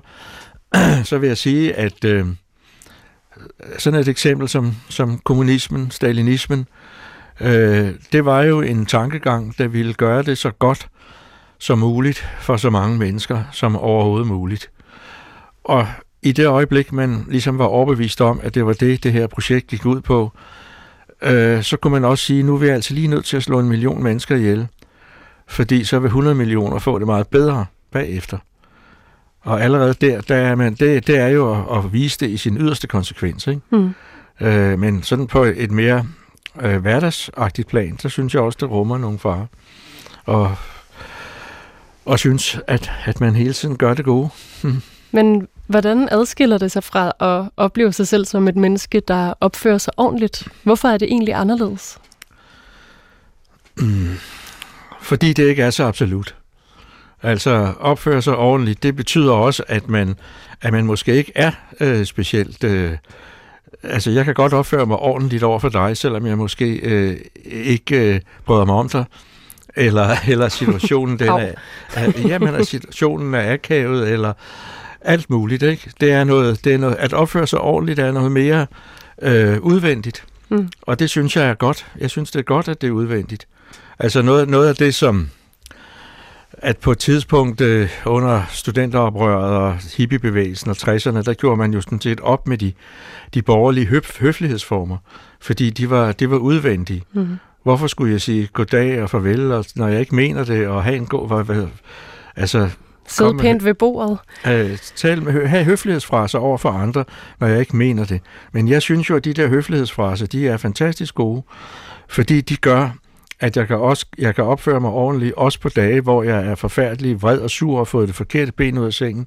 H: så vil jeg sige, at øh, sådan et eksempel som, som kommunismen, stalinismen, øh, det var jo en tankegang, der ville gøre det så godt som muligt for så mange mennesker som overhovedet muligt. Og i det øjeblik, man ligesom var overbevist om, at det var det, det her projekt gik ud på, øh, så kunne man også sige, nu er vi altså lige nødt til at slå en million mennesker ihjel, fordi så vil 100 millioner få det meget bedre bagefter. Og allerede der, der er man, det, det er jo at, at vise det i sin yderste konsekvens. Ikke? Mm. Øh, men sådan på et mere øh, hverdagsagtigt plan, så synes jeg også, det rummer nogle farer. Og og synes, at, at man hele tiden gør det gode.
I: Men hvordan adskiller det sig fra at opleve sig selv som et menneske, der opfører sig ordentligt? Hvorfor er det egentlig anderledes?
H: Mm. Fordi det ikke er så absolut. Altså opføre sig ordentligt, det betyder også, at man, at man måske ikke er øh, specielt... Øh, altså jeg kan godt opføre mig ordentligt over for dig, selvom jeg måske øh, ikke øh, bryder mig om dig eller, eller situationen den er, er, jamen, er situationen er akavet, eller alt muligt. Ikke? Det er noget, det er noget, at opføre sig ordentligt er noget mere øh, udvendigt. Mm. Og det synes jeg er godt. Jeg synes, det er godt, at det er udvendigt. Altså noget, noget af det, som at på et tidspunkt øh, under studenteroprøret og hippiebevægelsen og 60'erne, der gjorde man jo sådan set op med de, de borgerlige høf, høflighedsformer, fordi de var, det var udvendige. Mm. Hvorfor skulle jeg sige goddag og farvel, og, når jeg ikke mener det, og have en god... Hvad, hvad, altså,
I: Sidde pænt ved bordet.
H: Øh, tal med, have høflighedsfraser over for andre, når jeg ikke mener det. Men jeg synes jo, at de der høflighedsfraser, de er fantastisk gode, fordi de gør, at jeg kan, også, jeg kan opføre mig ordentligt, også på dage, hvor jeg er forfærdelig vred og sur og fået det forkerte ben ud af sengen.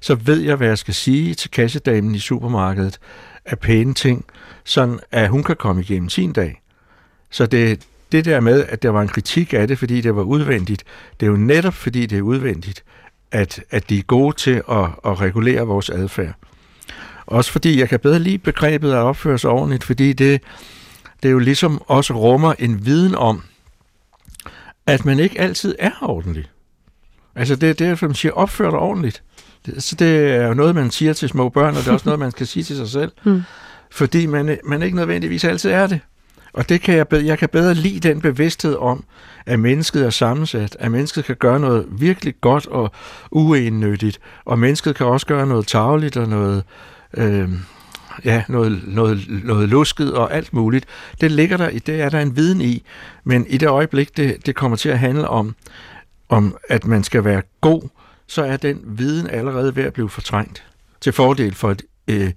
H: Så ved jeg, hvad jeg skal sige til kassedamen i supermarkedet af pæne ting, sådan at hun kan komme igennem sin dag. Så det, det der med, at der var en kritik af det, fordi det var udvendigt, det er jo netop fordi det er udvendigt, at, at de er gode til at, at regulere vores adfærd. Også fordi jeg kan bedre lide begrebet at opføre sig ordentligt, fordi det, det jo ligesom også rummer en viden om, at man ikke altid er ordentlig. Altså det er derfor, man siger, opfør dig ordentligt. Så det er jo noget, man siger til små børn, og det er også noget, man skal sige til sig selv.
I: Mm.
H: Fordi man, man ikke nødvendigvis altid er det. Og det kan jeg, bedre, jeg kan bedre lide den bevidsthed om, at mennesket er sammensat, at mennesket kan gøre noget virkelig godt og uennyttigt, og mennesket kan også gøre noget tageligt og noget, øh, ja, noget, noget, noget lusket og alt muligt. Det ligger der, det er der en viden i, men i det øjeblik, det, det kommer til at handle om, om, at man skal være god, så er den viden allerede ved at blive fortrængt til fordel for, et, øh,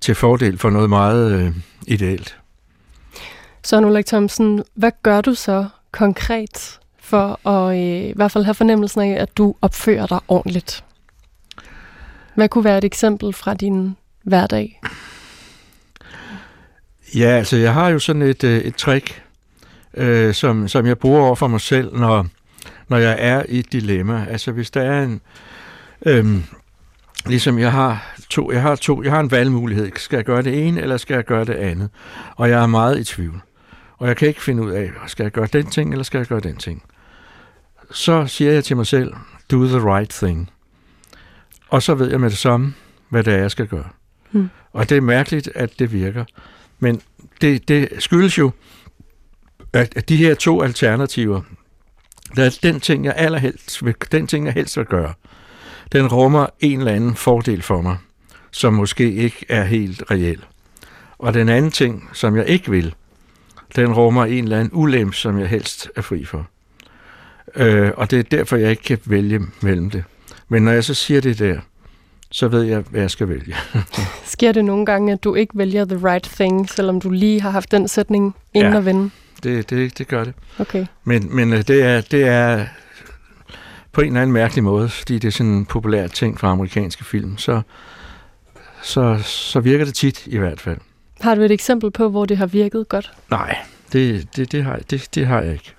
H: til fordel for noget meget øh, ideelt.
I: Søren Ulrik Thomsen, hvad gør du så konkret for at øh, i hvert fald have fornemmelsen af, at du opfører dig ordentligt? Hvad kunne være et eksempel fra din hverdag?
H: Ja, altså jeg har jo sådan et, øh, et trick, øh, som, som jeg bruger over for mig selv, når, når jeg er i et dilemma. Altså hvis der er en... Øh, ligesom jeg har to, jeg har to, jeg har en valgmulighed. Skal jeg gøre det ene, eller skal jeg gøre det andet? Og jeg er meget i tvivl. Og jeg kan ikke finde ud af, skal jeg gøre den ting, eller skal jeg gøre den ting? Så siger jeg til mig selv, do the right thing. Og så ved jeg med det samme, hvad det er, jeg skal gøre.
I: Hmm.
H: Og det er mærkeligt, at det virker. Men det, det skyldes jo, at, de her to alternativer, der er den ting, jeg allerhelst vil, den ting, jeg helst vil gøre, den rummer en eller anden fordel for mig, som måske ikke er helt reel. Og den anden ting, som jeg ikke vil, den rummer en eller anden ulempe, som jeg helst er fri for. Øh, og det er derfor, jeg ikke kan vælge mellem det. Men når jeg så siger det der, så ved jeg, hvad jeg skal vælge.
I: Sker det nogle gange, at du ikke vælger the right thing, selvom du lige har haft den sætning inden
H: Ja.
I: at vende?
H: Det, det, det gør det.
I: Okay.
H: Men, men øh, det, er, det er på en eller anden mærkelig måde, fordi det er sådan en populær ting fra amerikanske film, så, så, så virker det tit i hvert fald.
I: Har du et eksempel på, hvor det har virket godt?
H: Nej, det, det, det, har, det, det har jeg ikke.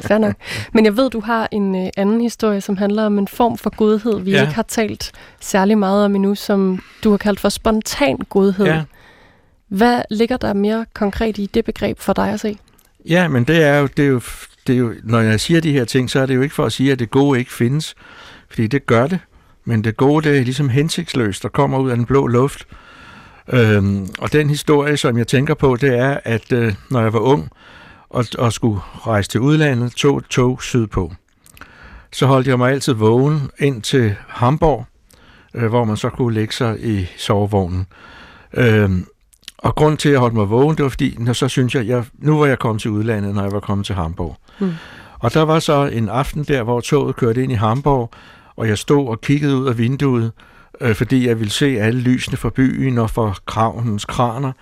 I: Fair nok. Men jeg ved, du har en øh, anden historie, som handler om en form for godhed, vi
H: Ja.
I: ikke har talt særlig meget om endnu, som du har kaldt for spontan godhed.
H: Ja.
I: Hvad ligger der mere konkret i det begreb for dig at se?
H: Ja, men det er, jo, det, er jo, det er jo, når jeg siger de her ting, så er det jo ikke for at sige, at det gode ikke findes, fordi det gør det. Men det gode, det er ligesom hensigtsløst, der kommer ud af den blå luft. Øhm, og den historie, som jeg tænker på, det er, at øh, når jeg var ung og, og skulle rejse til udlandet, tog et tog sydpå. Så holdt jeg mig altid vågen ind til Hamburg, øh, hvor man så kunne lægge sig i sovevognen. Øhm, og grund til, at jeg holdt mig vågen, det var fordi, når så synes jeg, jeg, nu var jeg kommet til udlandet, når jeg var kommet til Hamburg.
I: Mm.
H: Og der var så en aften der, hvor toget kørte ind i Hamburg, og jeg stod og kiggede ud af vinduet, øh, fordi jeg ville se alle lysene fra byen og fra kravens kraner.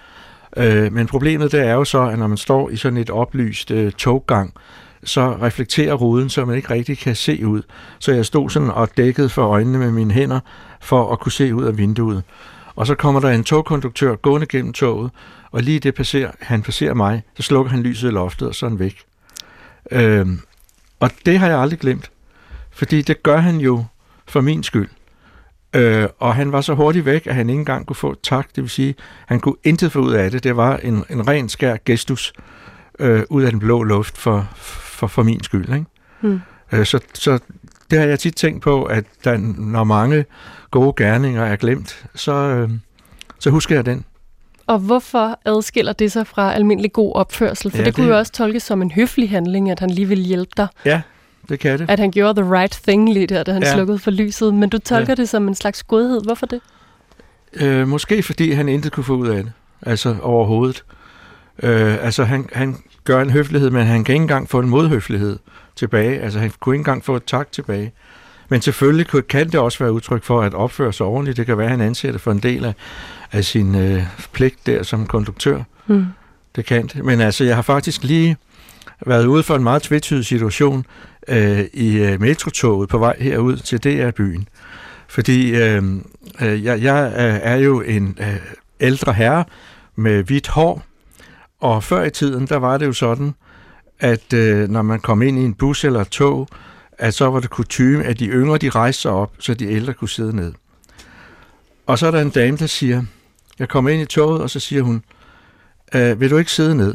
H: Øh, men problemet det er jo så, at når man står i sådan et oplyst øh, toggang, så reflekterer ruden, så man ikke rigtig kan se ud. Så jeg stod sådan og dækkede for øjnene med mine hænder, for at kunne se ud af vinduet. Og så kommer der en togkonduktør gående gennem toget, og lige det passerer, han passerer mig, så slukker han lyset i loftet, og så er han væk. Øh, og det har jeg aldrig glemt, fordi det gør han jo for min skyld. Øh, og han var så hurtigt væk, at han ikke engang kunne få tak. Det vil sige, han kunne intet få ud af det. Det var en, en ren skær gestus øh, ud af den blå luft for, for, for min skyld. Ikke?
I: Hmm.
H: Øh, så, så det har jeg tit tænkt på, at der, når mange gode gerninger er glemt, så, øh, så husker jeg den.
I: Og hvorfor adskiller det sig fra almindelig god opførsel? For
H: Ja,
I: ja, det kunne
H: det-
I: jo også tolkes som en høflig handling, at han lige ville hjælpe dig.
H: Ja, det kan det.
I: At han gjorde the right thing lige der, da han
H: Ja.
I: slukkede for lyset. Men du tolker
H: Ja.
I: det som en slags godhed. Hvorfor det?
H: Øh, måske fordi han intet kunne få ud af det. Altså overhovedet. Øh, altså han, han gør en høflighed, men han kan ikke engang få en modhøflighed tilbage. Altså han kunne ikke engang få et tak tilbage. Men selvfølgelig kan det også være udtryk for at opføre sig ordentligt. Det kan være, at han anser det for en del af, af sin øh, pligt der som konduktør.
I: Hmm.
H: Det kan det. Men altså, jeg har faktisk lige været ude for en meget tvetydig situation øh, i øh, metrotoget på vej herud til DR-byen. Fordi øh, øh, jeg, jeg øh, er jo en øh, ældre herre med hvidt hår, og før i tiden, der var det jo sådan, at øh, når man kom ind i en bus eller et tog, at så var det kutume, at de yngre de rejste sig op, så de ældre kunne sidde ned. Og så er der en dame, der siger, jeg kommer ind i toget, og så siger hun, øh, vil du ikke sidde ned?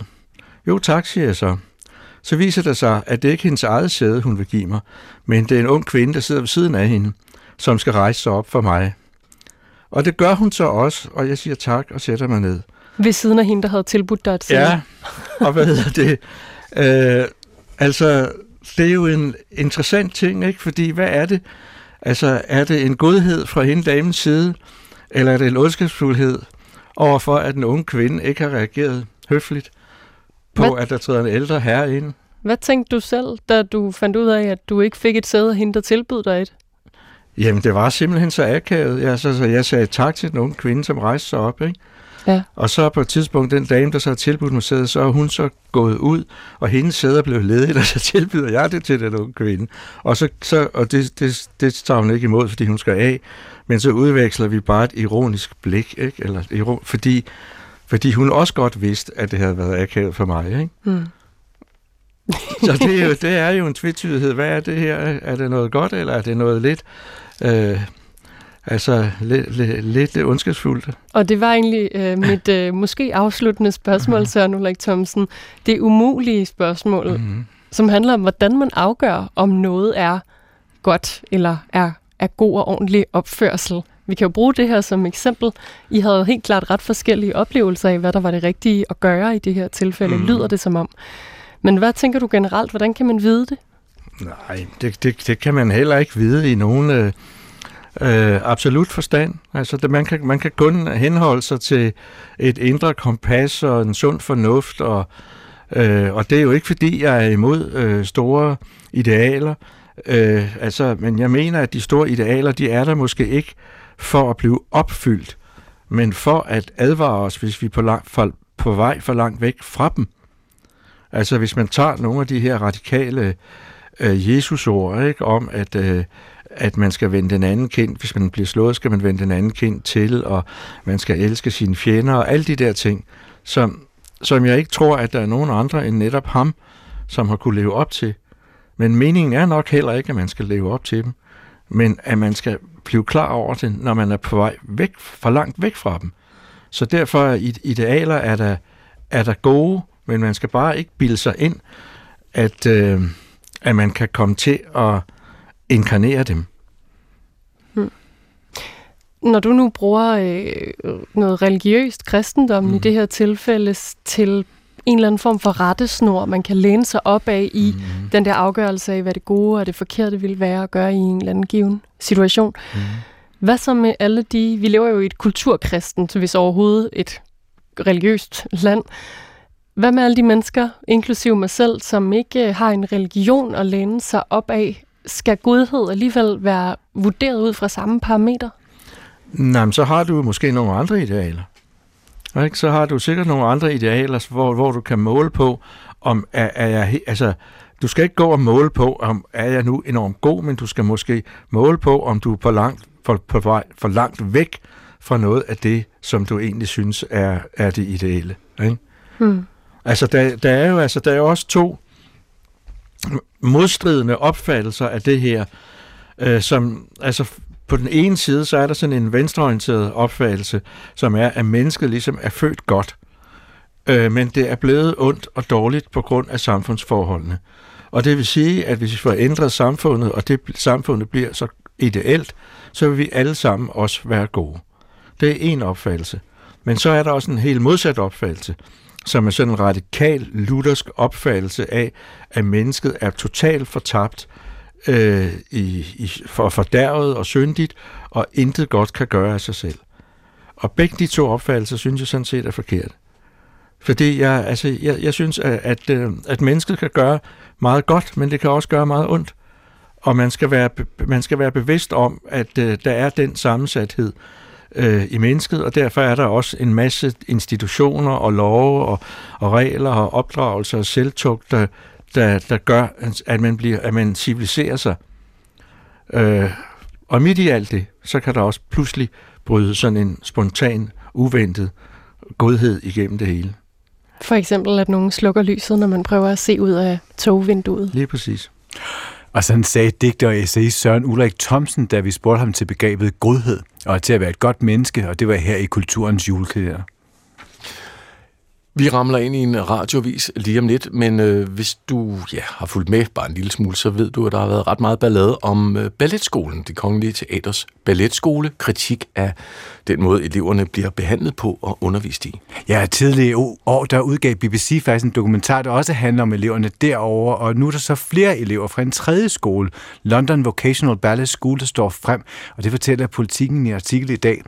H: Jo tak, siger jeg så. Så viser det sig, at det ikke er hendes eget sæde, hun vil give mig, men det er en ung kvinde, der sidder ved siden af hende, som skal rejse sig op for mig. Og det gør hun så også, og jeg siger tak og sætter mig ned.
I: Ved siden af hende, der havde tilbudt dig et sæde.
H: Ja, og hvad hedder det? Øh, altså, det er jo en interessant ting, ikke? Fordi hvad er det? Altså, er det en godhed fra hende damens side, eller er det en ondskabsfuldhed overfor, at den unge kvinde ikke har reageret høfligt på,
I: Hvad-
H: at der træder en ældre herre ind?
I: Hvad tænkte du selv, da du fandt ud af, at du ikke fik et sæde af hende, der tilbød dig et?
H: Jamen, det var simpelthen så akavet. Jeg, så, så jeg sagde tak til den unge kvinde, som rejste sig op, ikke?
I: Ja.
H: Og så på et tidspunkt, den dame, der så har tilbudt mig sæde, så er hun så gået ud, og hendes sæder blev ledigt, og så tilbyder jeg det til den unge kvinde. Og, så, så, og det, det, det tager hun ikke imod, fordi hun skal af, men så udveksler vi bare et ironisk blik, ikke? Eller, fordi, fordi hun også godt vidste, at det havde været akavet for mig, ikke?
I: Hmm.
H: Så det er, jo, det er jo en tvetydighed. Hvad er det her? Er det noget godt, eller er det noget lidt... Øh, altså, lidt, lidt, lidt ondskabsfuldt?
I: Og det var egentlig øh, mit øh, måske afsluttende spørgsmål, Søren Ulrik Thomsen. Det umulige spørgsmål,
H: Mm-hmm.
I: som handler om, hvordan man afgør, om noget er godt eller er, er god og ordentlig opførsel. Vi kan jo bruge det her som eksempel. I havde jo helt klart ret forskellige oplevelser af, hvad der var det rigtige at gøre i det her tilfælde, mm. lyder det som om. Men hvad tænker du generelt? Hvordan kan man vide det?
H: Nej, det, det, det kan man heller ikke vide i nogen øh, øh, absolut forstand. Altså, det, man, kan, man kan kun henholde sig til et indre kompas og en sund fornuft, og, øh, og det er jo ikke fordi, jeg er imod øh, store idealer. Øh, altså, men jeg mener, at de store idealer, de er der måske ikke for at blive opfyldt, men for at advare os, hvis vi er på, lang, for, på vej for langt væk fra dem. Altså, hvis man tager nogle af de her radikale øh, Jesus-ord, ikke, om at, øh, at man skal vende den anden kind, hvis man bliver slået, skal man vende den anden kind til, og man skal elske sine fjender, og alle de der ting, som, som jeg ikke tror, at der er nogen andre end netop ham, som har kunne leve op til. Men meningen er nok heller ikke, at man skal leve op til dem, men at man skal blive klar over det, når man er på vej væk, for langt væk fra dem. Så derfor er ide- idealer er der, er der gode, men man skal bare ikke bilde sig ind, at, øh, at man kan komme til at inkarnere dem.
I: Når du nu bruger øh, noget religiøst kristendom mm. i det her tilfælde til en eller anden form for rettesnor, man kan læne sig op af i mm. den der afgørelse af, hvad det gode og det forkerte vil være at gøre i en eller anden given situation.
H: Mm.
I: Hvad så med alle de, vi lever jo i et kulturkristent, hvis overhovedet et religiøst land. Hvad med alle de mennesker, inklusive mig selv, som ikke øh, har en religion at læne sig op af? Skal godhed alligevel være vurderet ud fra samme parameter?
H: Nej, men så har du måske nogle andre idealer. Ikke? Så har du sikkert nogle andre idealer, hvor, hvor du kan måle på, om er, er jeg... Altså, du skal ikke gå og måle på, om er jeg nu enormt god, men du skal måske måle på, om du er på langt, for, på vej for langt væk fra noget af det, som du egentlig synes er, er det ideelle. Ikke?
I: Hmm.
H: Altså, der, der, er jo, altså, der er jo også to modstridende opfattelser af det her, øh, som, altså, på den ene side, så er der sådan en venstreorienteret opfattelse, som er, at mennesket ligesom er født godt, øh, men det er blevet ondt og dårligt på grund af samfundsforholdene. Og det vil sige, at hvis vi får ændret samfundet, og det samfundet bliver så ideelt, så vil vi alle sammen også være gode. Det er en opfattelse. Men så er der også en helt modsat opfattelse, som er sådan en radikal luthersk opfattelse af, at mennesket er totalt fortabt, øh, i, i, for fordærvet og syndigt, og intet godt kan gøre af sig selv. Og begge de to opfattelser synes jeg sådan set er forkert. Fordi jeg, altså, jeg, jeg synes, at, at, øh, at mennesket kan gøre meget godt, men det kan også gøre meget ondt. Og man skal være, man skal være bevidst om, at øh, der er den sammensathed øh, i mennesket, og derfor er der også en masse institutioner og love og, og regler og opdragelser og selvtugter, der, der, gør, at man, bliver, at man civiliserer sig. Øh, og midt i alt det, så kan der også pludselig bryde sådan en spontan, uventet godhed igennem det hele.
I: For eksempel, at nogen slukker lyset, når man prøver at se ud af togvinduet.
H: Lige præcis.
C: Og sådan sagde digter og essayist Søren Ulrik Thomsen, da vi spurgte ham til begrebet godhed, og til at være et godt menneske, og det var her i Kulturens julekalender.
B: Vi ramler ind i en radiovis lige om lidt, men øh, hvis du ja, har fulgt med bare en lille smule, så ved du, at der har været ret meget ballade om øh, balletskolen, det kongelige teaters balletskole, kritik af den måde, eleverne bliver behandlet på og undervist i.
C: Ja, tidligere år, der udgav BBC faktisk en dokumentar, der også handler om eleverne derover, og nu er der så flere elever fra en tredje skole, London Vocational Ballet School, der står frem, og det fortæller politikken i artikel i dag.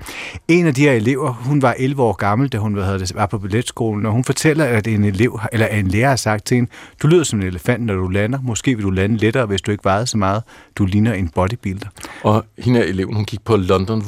C: En af de her elever, hun var 11 år gammel, da hun hvad hedder det, var på balletskolen, og hun fortæller, at en elev eller en lærer har sagt til hende, du lyder som en elefant, når du lander. Måske vil du lande lettere, hvis du ikke vejede så meget. Du ligner en bodybuilder.
B: Og hende er eleven, hun gik på London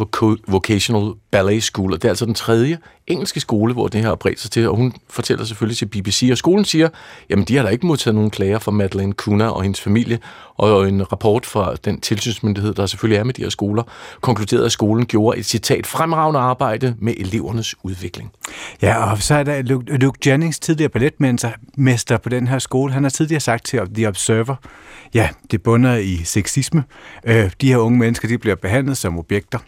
B: Vocational Ballet School, og det er altså den tredje engelske skole, hvor det her har bredt sig til, og hun fortæller selvfølgelig til BBC, og skolen siger, jamen de har da ikke modtaget nogen klager fra Madeleine Kuna og hendes familie, og en rapport fra den tilsynsmyndighed, der selvfølgelig er med de her skoler, konkluderede, at skolen gjorde et citat fremragende arbejde med elevernes udvikling.
C: Ja, og så er der Luke, Jennings, tidligere balletmester på den her skole, han har tidligere sagt til The Observer, ja, det bunder i sexisme. Øh, de her unge mennesker, de bliver behandlet som objekter.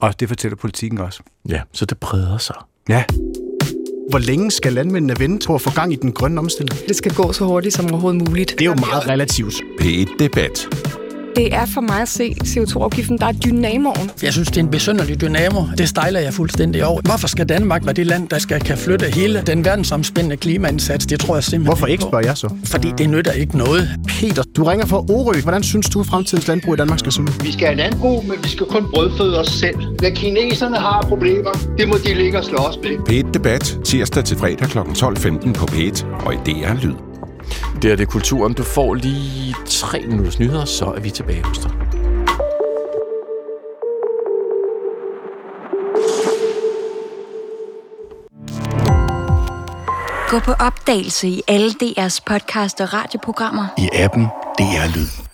C: Og det fortæller politikken også.
B: Ja, så det breder sig.
C: Ja.
J: Hvor længe skal landmændene vente på at få gang i den grønne omstilling?
K: Det skal gå så hurtigt som overhovedet muligt.
J: Det er jo meget relativt.
L: P1 Debat
K: det er for mig at se CO2-afgiften, der er dynamoen.
M: Jeg synes, det er en besynderlig dynamo. Det stejler jeg fuldstændig over. Hvorfor skal Danmark være det land, der skal kan flytte hele den verdensomspændende klimaindsats? Det tror jeg simpelthen
J: Hvorfor ikke, spørger jeg så?
M: Fordi det nytter ikke noget.
J: Peter, du ringer fra Orø. Hvordan synes du, at fremtidens landbrug i Danmark skal se ud?
N: Vi skal have landbrug, men vi skal kun brødføde os selv. Hvad kineserne har problemer, det må de ligge og slås med.
L: P1 Debat, tirsdag til fredag kl. 12.15 på P1 og i DR Lyd.
B: Det er det kulturen. Du får lige tre minutters nyheder, så er vi tilbage hos dig.
O: Gå på opdagelse i alle DR's podcast og radioprogrammer.
L: I appen DR Lyd.